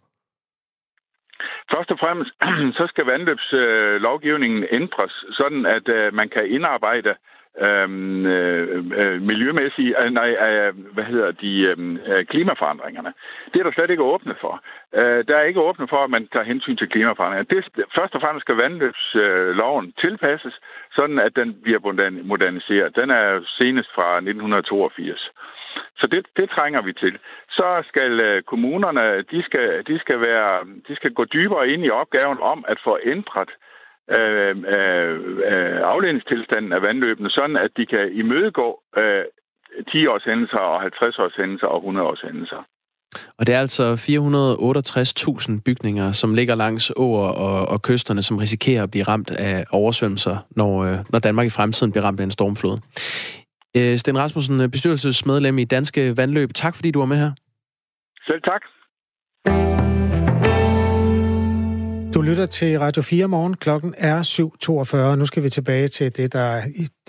Først og fremmest, så skal vandløbslovgivningen øh, ændres, sådan at øh, man kan indarbejde øhm, øh, øh, miljømæssige, øh, nej, øh, hvad hedder de, øhm, øh, klimaforandringerne. Det er der slet ikke åbne for. Øh, der er ikke åbne for, at man tager hensyn til klimaforandringerne. Det, først og fremmest skal vandløbsloven øh, tilpasses, sådan at den bliver moderniseret. Den er senest fra 1982. Så det, det trænger vi til. Så skal øh, kommunerne, de skal, de, skal være, de skal gå dybere ind i opgaven om at få ændret øh, øh, øh afledningstilstanden af vandløbene, sådan at de kan imødegå øh, 10-års hændelser og 50-års hændelser og 100-års hændelser. Og det er altså 468.000 bygninger, som ligger langs åer og, og kysterne, som risikerer at blive ramt af oversvømmelser, når, øh, når Danmark i fremtiden bliver ramt af en stormflod. Øh, Sten Rasmussen, bestyrelsesmedlem i Danske Vandløb. Tak fordi du var med her. Selv tak. Du lytter til Radio 4 morgen. Klokken er 7.42. Nu skal vi tilbage til det, der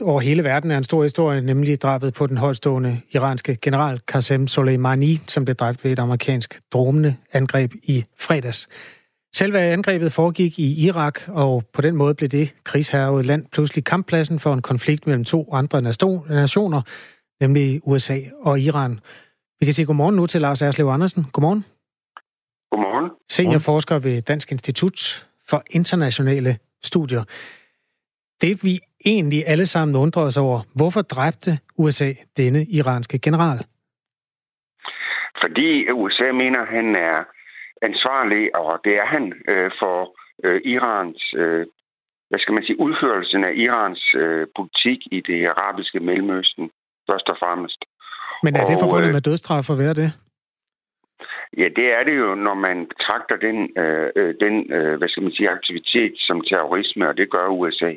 over hele verden er en stor historie, nemlig drabet på den højstående iranske general Qasem Soleimani, som blev dræbt ved et amerikansk droneangreb i fredags. Selve angrebet foregik i Irak, og på den måde blev det krigsherrede land pludselig kamppladsen for en konflikt mellem to andre nationer, nemlig USA og Iran. Vi kan sige godmorgen nu til Lars Erslev Andersen. Godmorgen. Godmorgen. Seniorforsker ved Dansk Institut for Internationale Studier. Det vi egentlig alle sammen undrer os over, hvorfor dræbte USA denne iranske general? Fordi USA mener, han er ansvarlig, og det er han øh, for øh, Irans, øh, hvad skal man sige, udførelsen af Irans øh, politik i det arabiske Mellemøsten, først og fremmest. Men er det og, forbundet øh, med dødsstraf at være det? Ja, det er det jo, når man betragter den, øh, øh, den øh, hvad skal man sige, aktivitet som terrorisme, og det gør USA.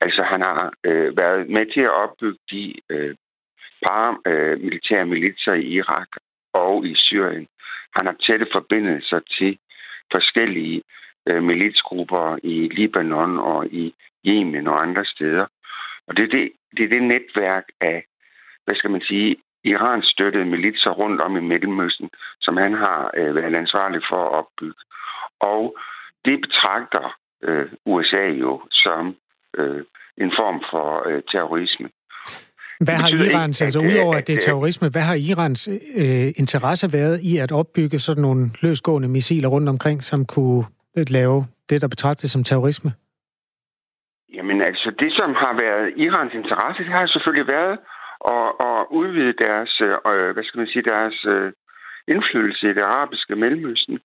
Altså, han har øh, været med til at opbygge de øh, paramilitære øh, militser i Irak og i Syrien. Han har tætte forbindelser til forskellige øh, militsgrupper i Libanon og i Yemen og andre steder. Og det er det, det er det netværk af, hvad skal man sige, Irans støttede militser rundt om i Mellemøsten, som han har øh, været ansvarlig for at opbygge. Og det betragter øh, USA jo som øh, en form for øh, terrorisme. Hvad har Irans, altså udover at det er terrorisme, hvad har Irans øh, interesse været i at opbygge sådan nogle løsgående missiler rundt omkring, som kunne lave det, der betragtes som terrorisme? Jamen altså, det som har været Irans interesse, det har selvfølgelig været at, at udvide deres, øh, hvad skal man sige, deres øh, indflydelse i det arabiske Mellemøsten.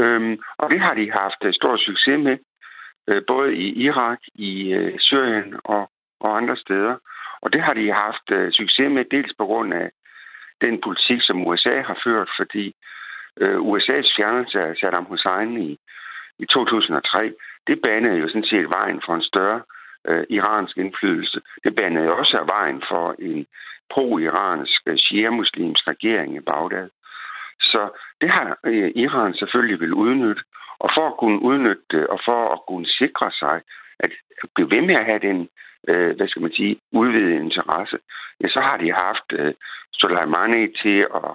Øhm, og det har de haft øh, stor succes med, øh, både i Irak, i øh, Syrien og, og andre steder. Og det har de haft øh, succes med, dels på grund af den politik, som USA har ført, fordi øh, uh, USA's fjernelse af Saddam Hussein i, i 2003, det banede jo sådan set vejen for en større øh, iransk indflydelse. Det banede også af vejen for en pro-iransk shia-muslimsk regering i Bagdad. Så det har Iran selvfølgelig vil udnytte, og for at kunne udnytte det, og for at kunne sikre sig, at blive ved med at have den øh, hvad skal man sige, udvidet interesse, ja, så har de haft øh, Soleimani til at,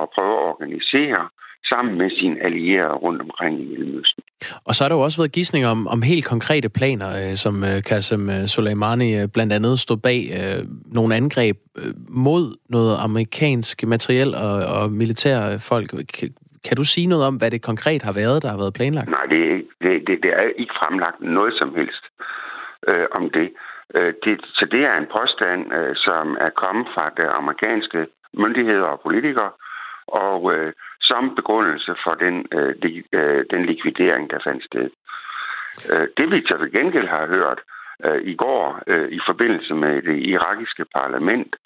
at prøve at organisere sammen med sine allierede rundt omkring i Mellemøsten. Og så har der jo også været gidsninger om, om helt konkrete planer, øh, som øh, Qasem øh, Soleimani øh, blandt andet stod bag øh, nogle angreb øh, mod noget amerikansk materiel og, og militære folk. Kan, kan du sige noget om, hvad det konkret har været, der har været planlagt? Nej, det, det, det, det er ikke fremlagt noget som helst øh, om det. Øh, det, så det er en påstand, øh, som er kommet fra de amerikanske myndigheder og politikere, og øh, som begrundelse for den, øh, li, øh, den likvidering, der fandt sted. Øh, det vi til gengæld har hørt øh, i går øh, i forbindelse med det irakiske parlament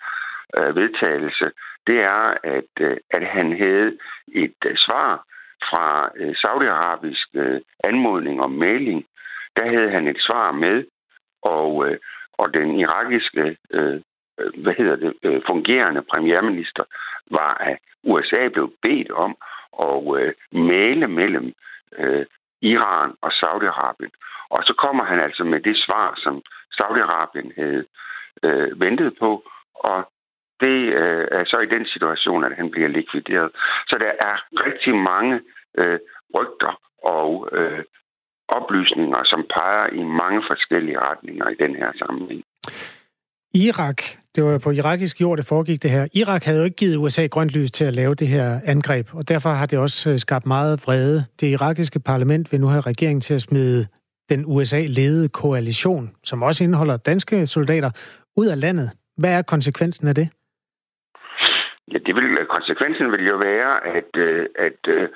øh, vedtagelse, det er, at, øh, at han havde et øh, svar fra øh, saudiarabisk øh, anmodning om mailing. Der havde han et svar med, og, øh, og den irakiske øh, øh, hvad hedder det, øh, fungerende premierminister var, at USA blev bedt om at øh, male mellem øh, Iran og Saudi-Arabien. Og så kommer han altså med det svar, som Saudi-Arabien havde øh, ventet på, og det øh, er så i den situation, at han bliver likvideret. Så der er rigtig mange øh, rygter og øh, oplysninger, som peger i mange forskellige retninger i den her sammenhæng. Irak, det var på irakisk jord, det foregik det her. Irak havde jo ikke givet USA grønt lys til at lave det her angreb, og derfor har det også øh, skabt meget vrede. Det irakiske parlament vil nu have regeringen til at smide den USA-ledede koalition, som også indeholder danske soldater, ud af landet. Hvad er konsekvensen af det? Ja, det vil, konsekvensen vil jo være, at, øh, at, at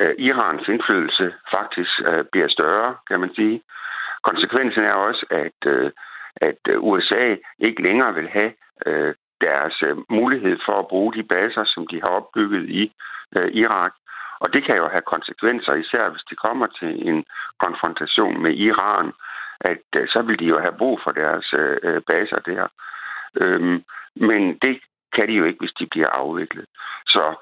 øh, Irans indflydelse faktisk øh, bliver større, kan man sige. Konsekvensen er også, at øh, at USA ikke længere vil have øh, deres øh, mulighed for at bruge de baser, som de har opbygget i øh, Irak. Og det kan jo have konsekvenser, især hvis de kommer til en konfrontation med Iran, at øh, så vil de jo have brug for deres øh baser der. Øhm, men det kan de jo ikke, hvis de bliver afviklet. Så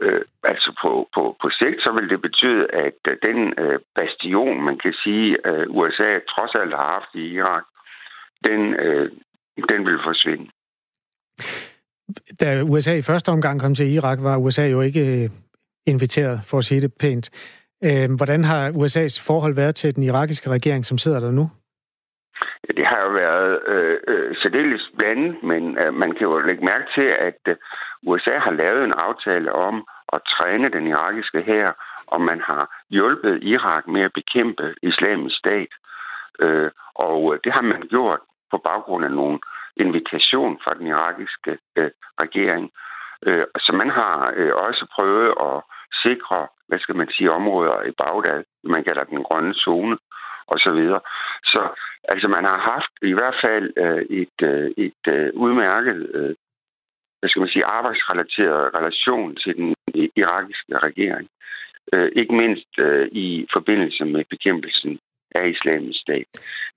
øh, altså på, på, på sigt, så vil det betyde, at øh, den øh, bastion, man kan sige, øh, USA trods alt har haft i Irak, den, øh, den vil forsvinde. Da USA i første omgang kom til Irak, var USA jo ikke øh, inviteret, for at sige det pænt. Øh, hvordan har USA's forhold været til den irakiske regering, som sidder der nu? Ja, det har jo været øh, øh, særdeles blandet, men øh, man kan jo lægge mærke til, at øh, USA har lavet en aftale om at træne den irakiske hær, og man har hjulpet Irak med at bekæmpe islamisk stat. Øh, og øh, det har man gjort på baggrund af nogle invitation fra den irakiske øh, regering. Øh, så man har øh, også prøvet at sikre, hvad skal man sige, områder i Bagdad, man kalder den grønne zone, og så videre. Så altså man har haft i hvert fald øh, et, øh, et øh, udmærket, øh, hvad skal man sige, arbejdsrelateret relation til den irakiske regering. Øh, ikke mindst øh, i forbindelse med bekæmpelsen af islamisk stat.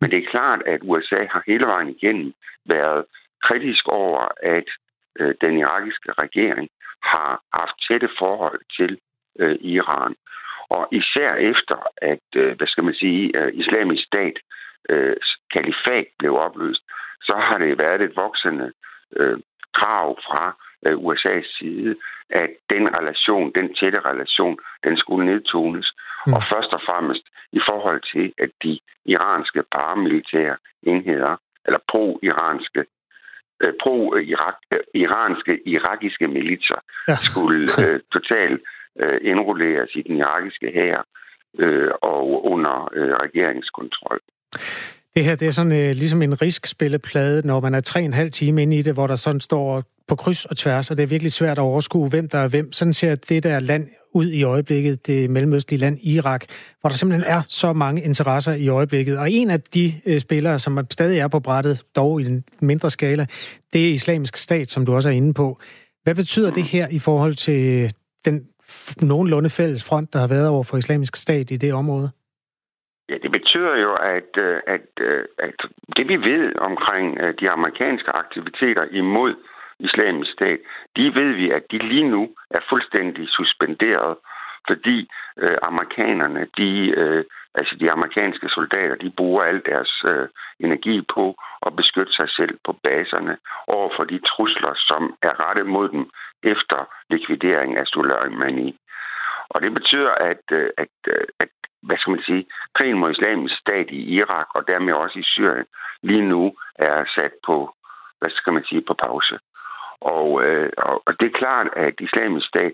Men det er klart, at USA har hele vejen igennem været kritisk over, at øh, den irakiske regering har haft tætte forhold til øh, Iran. Og især efter, at, øh, hvad skal man sige, øh, islamisk stat øh, kalifat blev opløst, så har det været et voksende krav fra USA's side, at den relation, den tætte relation, den skulle nedtones. Mm. Og først og fremmest i forhold til, at de iranske paramilitære enheder, eller pro-iranske pro-iranske irakiske militser ja. skulle øh, totalt øh, indrulleres i den irakiske hær øh, og under øh, regeringskontrol. Det her det er sådan øh, ligesom en riskspilleplade, når man er tre en halv time inde i det, hvor der sådan står på kryds og tværs, og det er virkelig svært at overskue, hvem der er hvem. Sådan ser det der land ud i øjeblikket, det mellemøstlige land Irak, hvor der simpelthen er så mange interesser i øjeblikket. Og en af de øh, spillere, som stadig er på brættet, dog i en mindre skala, det er islamisk stat, som du også er inde på. Hvad betyder det her i forhold til den nogenlunde fælles front, der har været over for islamisk stat i det område? Ja, det betyder jo, at, øh, at, øh, at det vi ved omkring øh, de amerikanske aktiviteter imod islamisk stat, de ved vi, at de lige nu er fuldstændig suspenderet, fordi øh, amerikanerne, de, øh, altså de amerikanske soldater, de bruger al deres øh, energi på at beskytte sig selv på baserne over for de trusler, som er rettet mod dem efter likvideringen af Soleimani. Og det betyder, at, øh, at, øh, at hvad skal man sige, krigen mod islamisk stat i Irak og dermed også i Syrien lige nu er sat på, hvad skal man sige, på pause. Og, øh, og, og det er klart, at islamisk stat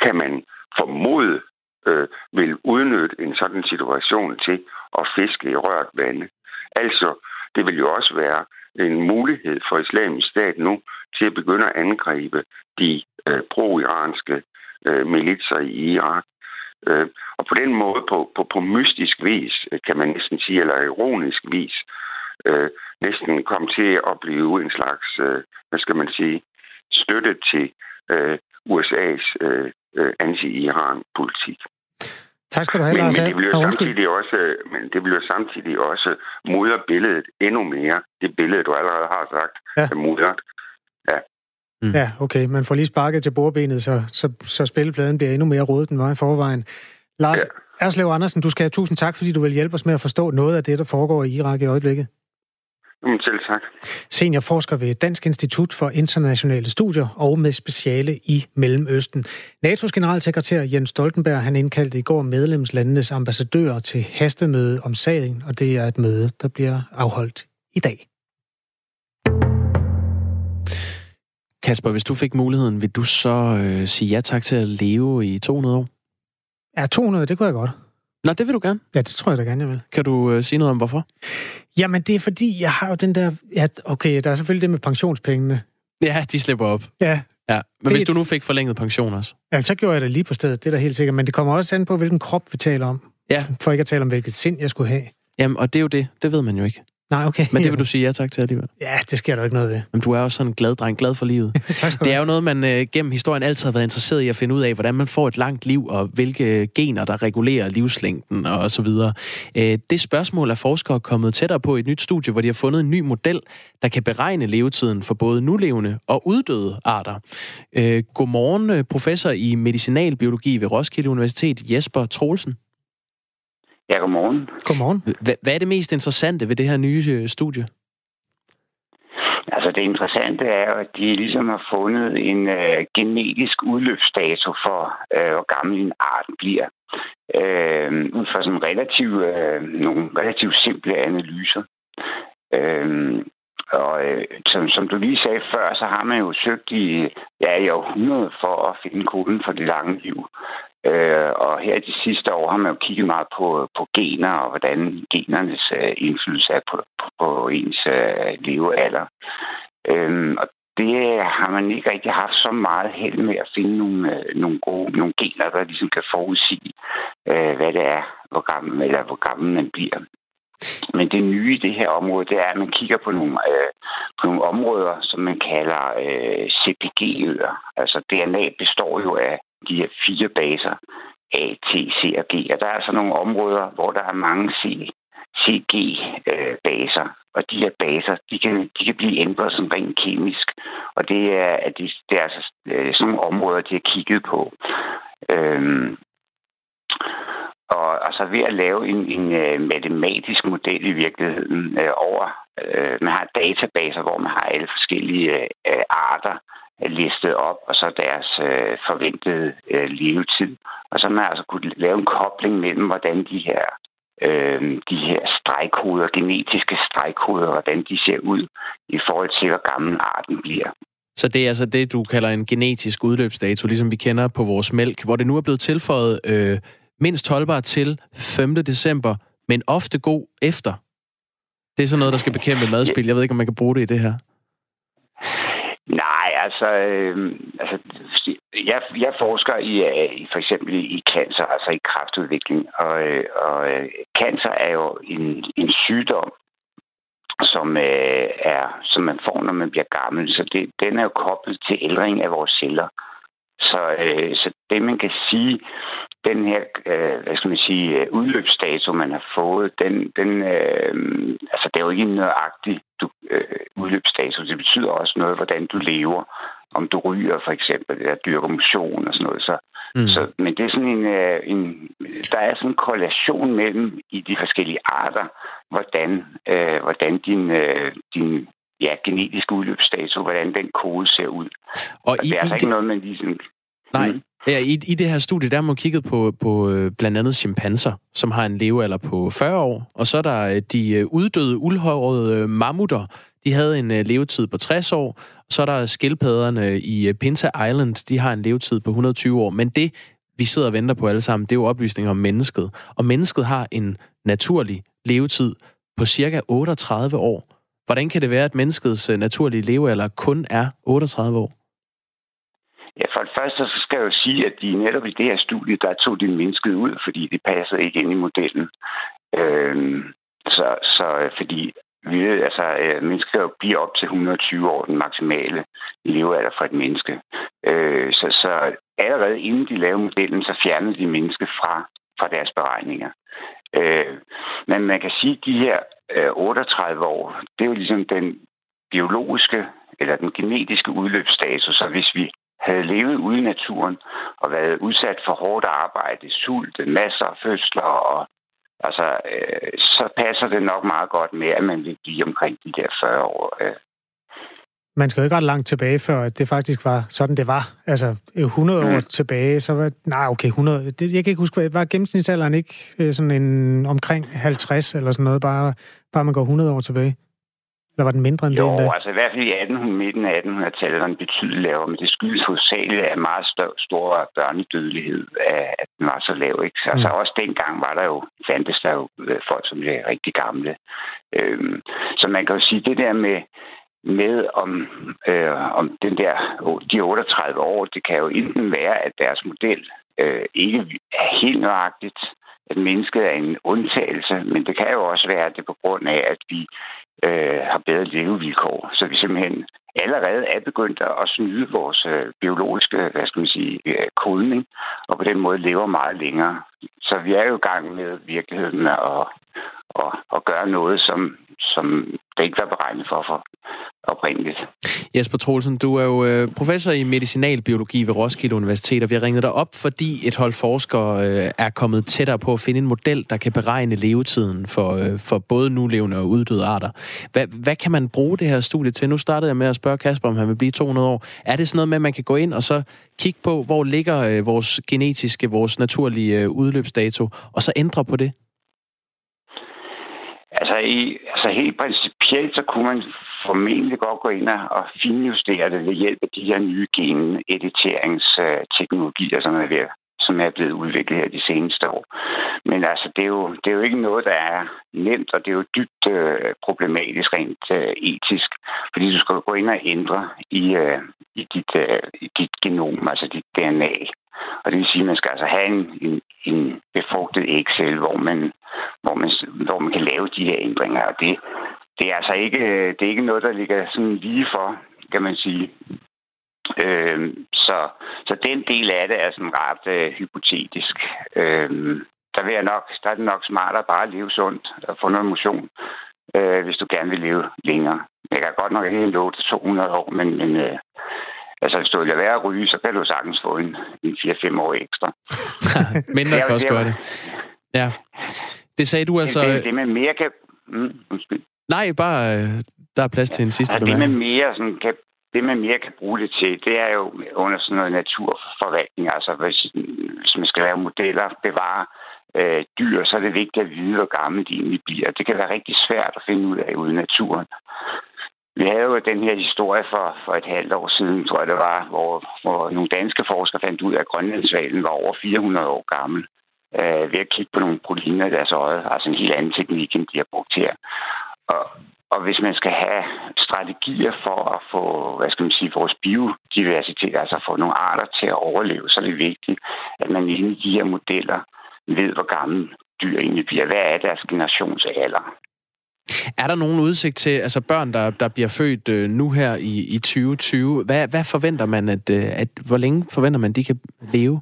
kan man formode øh, vil udnytte en sådan situation til at fiske i rørt vande. Altså, Det vil jo også være en mulighed for islamisk stat nu til at begynde at angribe de øh, pro-iranske øh, militser i Irak. Øh, og på den måde, på, på, på mystisk vis, øh, kan man næsten sige, eller ironisk vis, øh, næsten komme til at blive en slags, øh, hvad skal man sige, støtte til øh, USA's øh, øh, anti-Iran-politik. Tak skal du have, men, Lars. Men det bliver samtidig også, men det bliver samtidig også mudre billedet endnu mere. Det billede, du allerede har sagt, ja. er mudret. Ja. Mm. Ja, okay. Man får lige sparket til bordbenet, så, så, så spillepladen bliver endnu mere rodet, den var i forvejen. Lars ja. Erslev Andersen, du skal have tusind tak, fordi du vil hjælpe os med at forstå noget af det, der foregår i Irak i øjeblikket. Jamen, selv tak. Seniorforsker ved Dansk Institut for Internationale Studier og med speciale i Mellemøsten. NATO's generalsekretær Jens Stoltenberg han indkaldte i går medlemslandenes ambassadører til hastemøde om sagen, og det er et møde, der bliver afholdt i dag. Kasper, hvis du fik muligheden, vil du så øh, sige ja tak til at leve i 200 år? Ja, 200, det kunne jeg godt. Nå, det vil du gerne? Ja, det tror jeg da gerne, jeg vil. Kan du øh, sige noget om, hvorfor? Jamen, det er fordi, jeg har jo den der... Ja, okay, der er selvfølgelig det med pensionspengene. Ja, de slipper op. Ja. Ja, men Det- hvis du nu fik forlænget pension også? Ja, så gjorde jeg det lige på stedet, det er da helt sikkert. Men det kommer også an på, hvilken krop vi taler om. Ja. For ikke at tale om, hvilket sind jeg skulle have. Jamen, og det er jo det. Det ved man jo ikke. Nej, okay. Men det vil du sige ja tak til alligevel? Ja, det sker der ikke noget ved. Men du er jo sådan en glad dreng, glad for livet. tak skal Det er jo noget, man øh, gennem historien altid har været interesseret i at finde ud af, hvordan man får et langt liv, og hvilke gener, der regulerer livslængden og så videre. Øh, det spørgsmål er forskere kommet tættere på i et nyt studie, hvor de har fundet en ny model, der kan beregne levetiden for både nulevende og uddøde arter. Øh, godmorgen, øh, professor i medicinalbiologi ved Roskilde Universitet, Jesper Troelsen. Ja, godmorgen. Godmorgen. Hva- Hvad er det mest interessante ved det her nye øh, studie? Altså det interessante er jo, at de ligesom har fundet en øh, genetisk udløbsdato for, øh, hvor gammel en art bliver. Øh, ud fra sådan relativt, øh, nogle relativt simple analyser. Øh, og øh, som, som du lige sagde før, så har man jo søgt i, ja, i århundrede for at finde koden for det lange liv. Øh, og her i de sidste år har man jo kigget meget på, på gener og hvordan genernes øh, indflydelse er på, på, på ens øh, levealder. Øhm, og det har man ikke rigtig haft så meget held med at finde nogle, øh, nogle gode nogle gener, der ligesom kan forudsige, øh, hvad det er, hvor gammel, eller hvor gammel man bliver. Men det nye i det her område, det er, at man kigger på nogle, øh, på nogle områder, som man kalder øh, CPG-øer. Altså DNA består jo af de her fire baser, A, T, C og G. Og der er altså nogle områder, hvor der er mange C, CG-baser. Øh, og de her baser, de kan, de kan blive ændret sådan rent kemisk. Og det er, at de, det er altså øh, sådan nogle områder, de har kigget på. Øhm, og, og så ved at lave en, en øh, matematisk model i virkeligheden øh, over, øh, man har databaser, hvor man har alle forskellige øh, arter Øh, listet op, og så deres øh, forventede øh, levetid. Og så har man altså kunne lave en kobling mellem, hvordan de her øh, de her stregkoder, genetiske stregkoder, hvordan de ser ud i forhold til, hvor gammel arten bliver. Så det er altså det, du kalder en genetisk udløbsdato, ligesom vi kender på vores mælk, hvor det nu er blevet tilføjet øh, mindst holdbar til 5. december, men ofte god efter. Det er sådan noget, der skal bekæmpe madspil. Jeg ved ikke, om man kan bruge det i det her. Altså, øh, altså jeg, jeg forsker i, øh, i for eksempel i cancer, altså i kraftudvikling, og, øh, og øh, cancer er jo en, en sygdom, som øh, er som man får, når man bliver gammel. Så det, den er jo koblet til ældring af vores celler. Så, øh, så det, man kan sige, den her, øh, hvad skal man sige, øh, udløbsdato, man har fået, den, den øh, altså det er jo ikke en nøjagtig du, øh, udløbsdato. Det betyder også noget, hvordan du lever. Om du ryger for eksempel, eller dyrker motion og sådan noget. Så, mm. så, men det er sådan en, øh, en, der er sådan en korrelation mellem i de forskellige arter, hvordan, øh, hvordan din, øh, din ja, genetiske udløbsdato, hvordan den kode ser ud. Og og i- det er altså ikke det- noget, man lige sådan... Nej. Mm. Ja, i, I det her studie, der har man kigget på, på øh, blandt andet chimpanser, som har en levealder på 40 år. Og så er der øh, de øh, uddøde, uldhårede mammutter. De havde en levetid på 60 år. Og så er der skildpadderne i Pinta Island. De har en levetid på 120 år. Men det, vi sidder og venter på alle sammen, det er jo oplysninger om mennesket. Og mennesket har en naturlig levetid på cirka 38 år. Hvordan kan det være, at menneskets naturlige levealder kun er 38 år? Ja, for det første så skal jo sige, at de netop i det her studie, der tog de mennesket ud, fordi det passer ikke ind i modellen. Øh, så, så øh, fordi vi ved, altså, øh, mennesker jo bliver op til 120 år, den maksimale levealder for et menneske. Øh, så, så allerede inden de lavede modellen, så fjernede de menneske fra, fra deres beregninger. Øh, men man kan sige, at de her øh, 38 år, det er jo ligesom den biologiske eller den genetiske udløbsstatus. Så hvis vi havde levet ude i naturen og været udsat for hårdt arbejde, sult, masser af fødsler og Altså, øh, så passer det nok meget godt med, at man vil blive omkring de der 40 år. Øh. Man skal jo ikke ret langt tilbage, før at det faktisk var sådan, det var. Altså, 100 mm. år tilbage, så var... Nej, okay, 100... Det, jeg kan ikke huske, var gennemsnitsalderen ikke øh, sådan en omkring 50 eller sådan noget, bare, bare man går 100 år tilbage? Eller var den mindre end jo, det endda? altså i hvert fald i 1800, midten af 1800-tallet var den betydeligt lavere, men det skyldes hovedsageligt af meget stør, stor børnedødelighed, at den var så lav. Ikke? Så, mm. altså også dengang var der jo, fandtes der jo øh, folk, som er rigtig gamle. Øhm, så man kan jo sige, det der med, med om, øh, om den der, de 38 år, det kan jo enten være, at deres model øh, ikke er helt nøjagtigt, at mennesket er en undtagelse, men det kan jo også være, at det er på grund af, at vi øh, har bedre levevilkår. Så vi simpelthen allerede er begyndt at snyde vores øh, biologiske, hvad skal man sige, øh, kodning, og på den måde lever meget længere. Så vi er jo i gang med virkeligheden at, at, at gøre noget, som, som det ikke var beregnet for, for oprindeligt. Jesper Troelsen, du er jo øh, professor i medicinalbiologi ved Roskilde Universitet, og vi har ringet dig op, fordi et hold forskere øh, er kommet tættere på at finde en model, der kan beregne levetiden for, øh, for både nulevende og uddøde arter. Hvad, hvad kan man bruge det her studie til? Nu startede jeg med at spørge Kasper, om han vil blive 200 år. Er det sådan noget med, at man kan gå ind og så kigge på, hvor ligger vores genetiske, vores naturlige udløbsdato, og så ændre på det? Altså, i, altså helt principielt, så kunne man formentlig godt gå ind og finjustere det ved hjælp af de her nye genediteringsteknologier, som er ved som er blevet udviklet her de seneste år. Men altså, det er, jo, det er jo ikke noget, der er nemt, og det er jo dybt øh, problematisk rent øh, etisk, fordi du skal gå ind og ændre i, øh, i, dit, øh, i dit genom, altså dit DNA. Og det vil sige, at man skal altså have en, en, en befrugtet Excel, hvor man, hvor, man, hvor man kan lave de her ændringer. Og det, det er altså ikke, det er ikke noget, der ligger sådan lige for, kan man sige. Øh, så, så den del af det er sådan ret øh, hypotetisk. Øh, der, vil jeg nok, der er det nok smartere bare at leve sundt og få noget motion, øh, hvis du gerne vil leve længere. Jeg kan godt nok ikke love til 200 år, men, men øh, altså, hvis du vil være at ryge, så kan du sagtens få en, en 4-5 år ekstra. Mindre kan også gøre det. Ja. Det sagde du altså... Det, det med mere kan... Mm, undskyld. Nej, bare øh, der er plads til en sidste altså, bemærkning. Det med mere sådan, kan, det, man mere kan bruge det til, det er jo under sådan noget naturforvaltning. Altså, hvis, hvis man skal lave modeller, bevare øh, dyr, så er det vigtigt at vide, hvor gammel de egentlig bliver. Det kan være rigtig svært at finde ud af ude i naturen. Vi havde jo den her historie for, for et halvt år siden, tror jeg det var, hvor, hvor nogle danske forskere fandt ud af, at grønlandsvalen var over 400 år gammel øh, ved at kigge på nogle proteiner i deres øje, altså en helt anden teknik, end de har brugt her. Og, og hvis man skal have strategier for at få, hvad skal man sige, vores biodiversitet, altså få nogle arter til at overleve, så er det vigtigt, at man inde i de her modeller ved, hvor gammel dyr egentlig bliver. Hvad er deres generationsalder? Er der nogen udsigt til, altså børn, der, der bliver født øh, nu her i, i 2020, hvad, hvad forventer man, at, øh, at, hvor længe forventer man, de kan leve?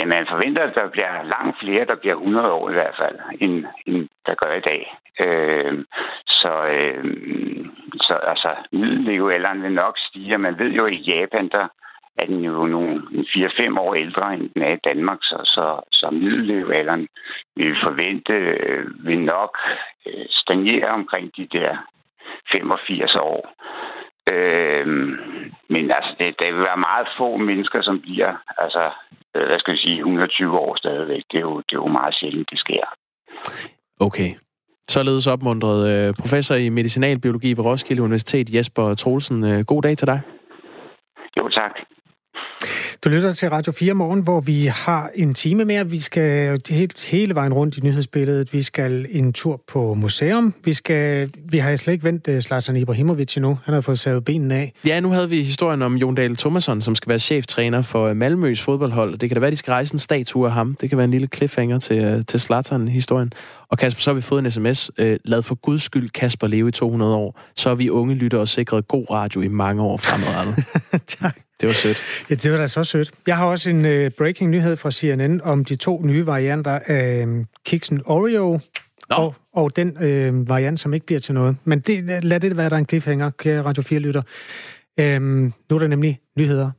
Ja, man forventer, at der bliver langt flere, der bliver 100 år i hvert fald, end, end der gør i dag. Øh, så, øh, så altså, middellevealderen vil nok stige, man ved jo, at i Japan, der er den jo nogle 4-5 år ældre, end den er i Danmark, så, så, så middellevealderen vil forvente, øh, vil nok øh, stagnere omkring de der 85 år. Øh, men altså, det, det vil være meget få mennesker, som bliver, altså, øh, hvad skal jeg sige, 120 år stadigvæk. Det er jo, det er jo meget sjældent, det sker. Okay. Således opmuntret øh, professor i medicinalbiologi ved Roskilde Universitet, Jesper Troelsen. God dag til dig. Jo, tak. Du lytter til Radio 4 morgen, hvor vi har en time mere. Vi skal helt, hele vejen rundt i nyhedsbilledet. Vi skal en tur på museum. Vi, skal, vi har slet ikke vendt uh, Zlatan Ibrahimovic endnu. Han har fået savet benene af. Ja, nu havde vi historien om Jon Dahl Thomasson, som skal være cheftræner for Malmøs fodboldhold. Det kan da være, de skal rejse en statue af ham. Det kan være en lille cliffhanger til, uh, til Zlatan-historien. Og Kasper, så har vi fået en sms. Lad for guds skyld Kasper leve i 200 år. Så er vi unge lyttere og sikret god radio i mange år fremadrettet. tak. Det var sødt. Ja, det var da så sødt. Jeg har også en uh, breaking nyhed fra CNN om de to nye varianter af um, Kiksen Oreo. Og, og den uh, variant, som ikke bliver til noget. Men det, lad det være, der er en cliffhanger, kære Radio 4-lytter. Um, nu er der nemlig nyheder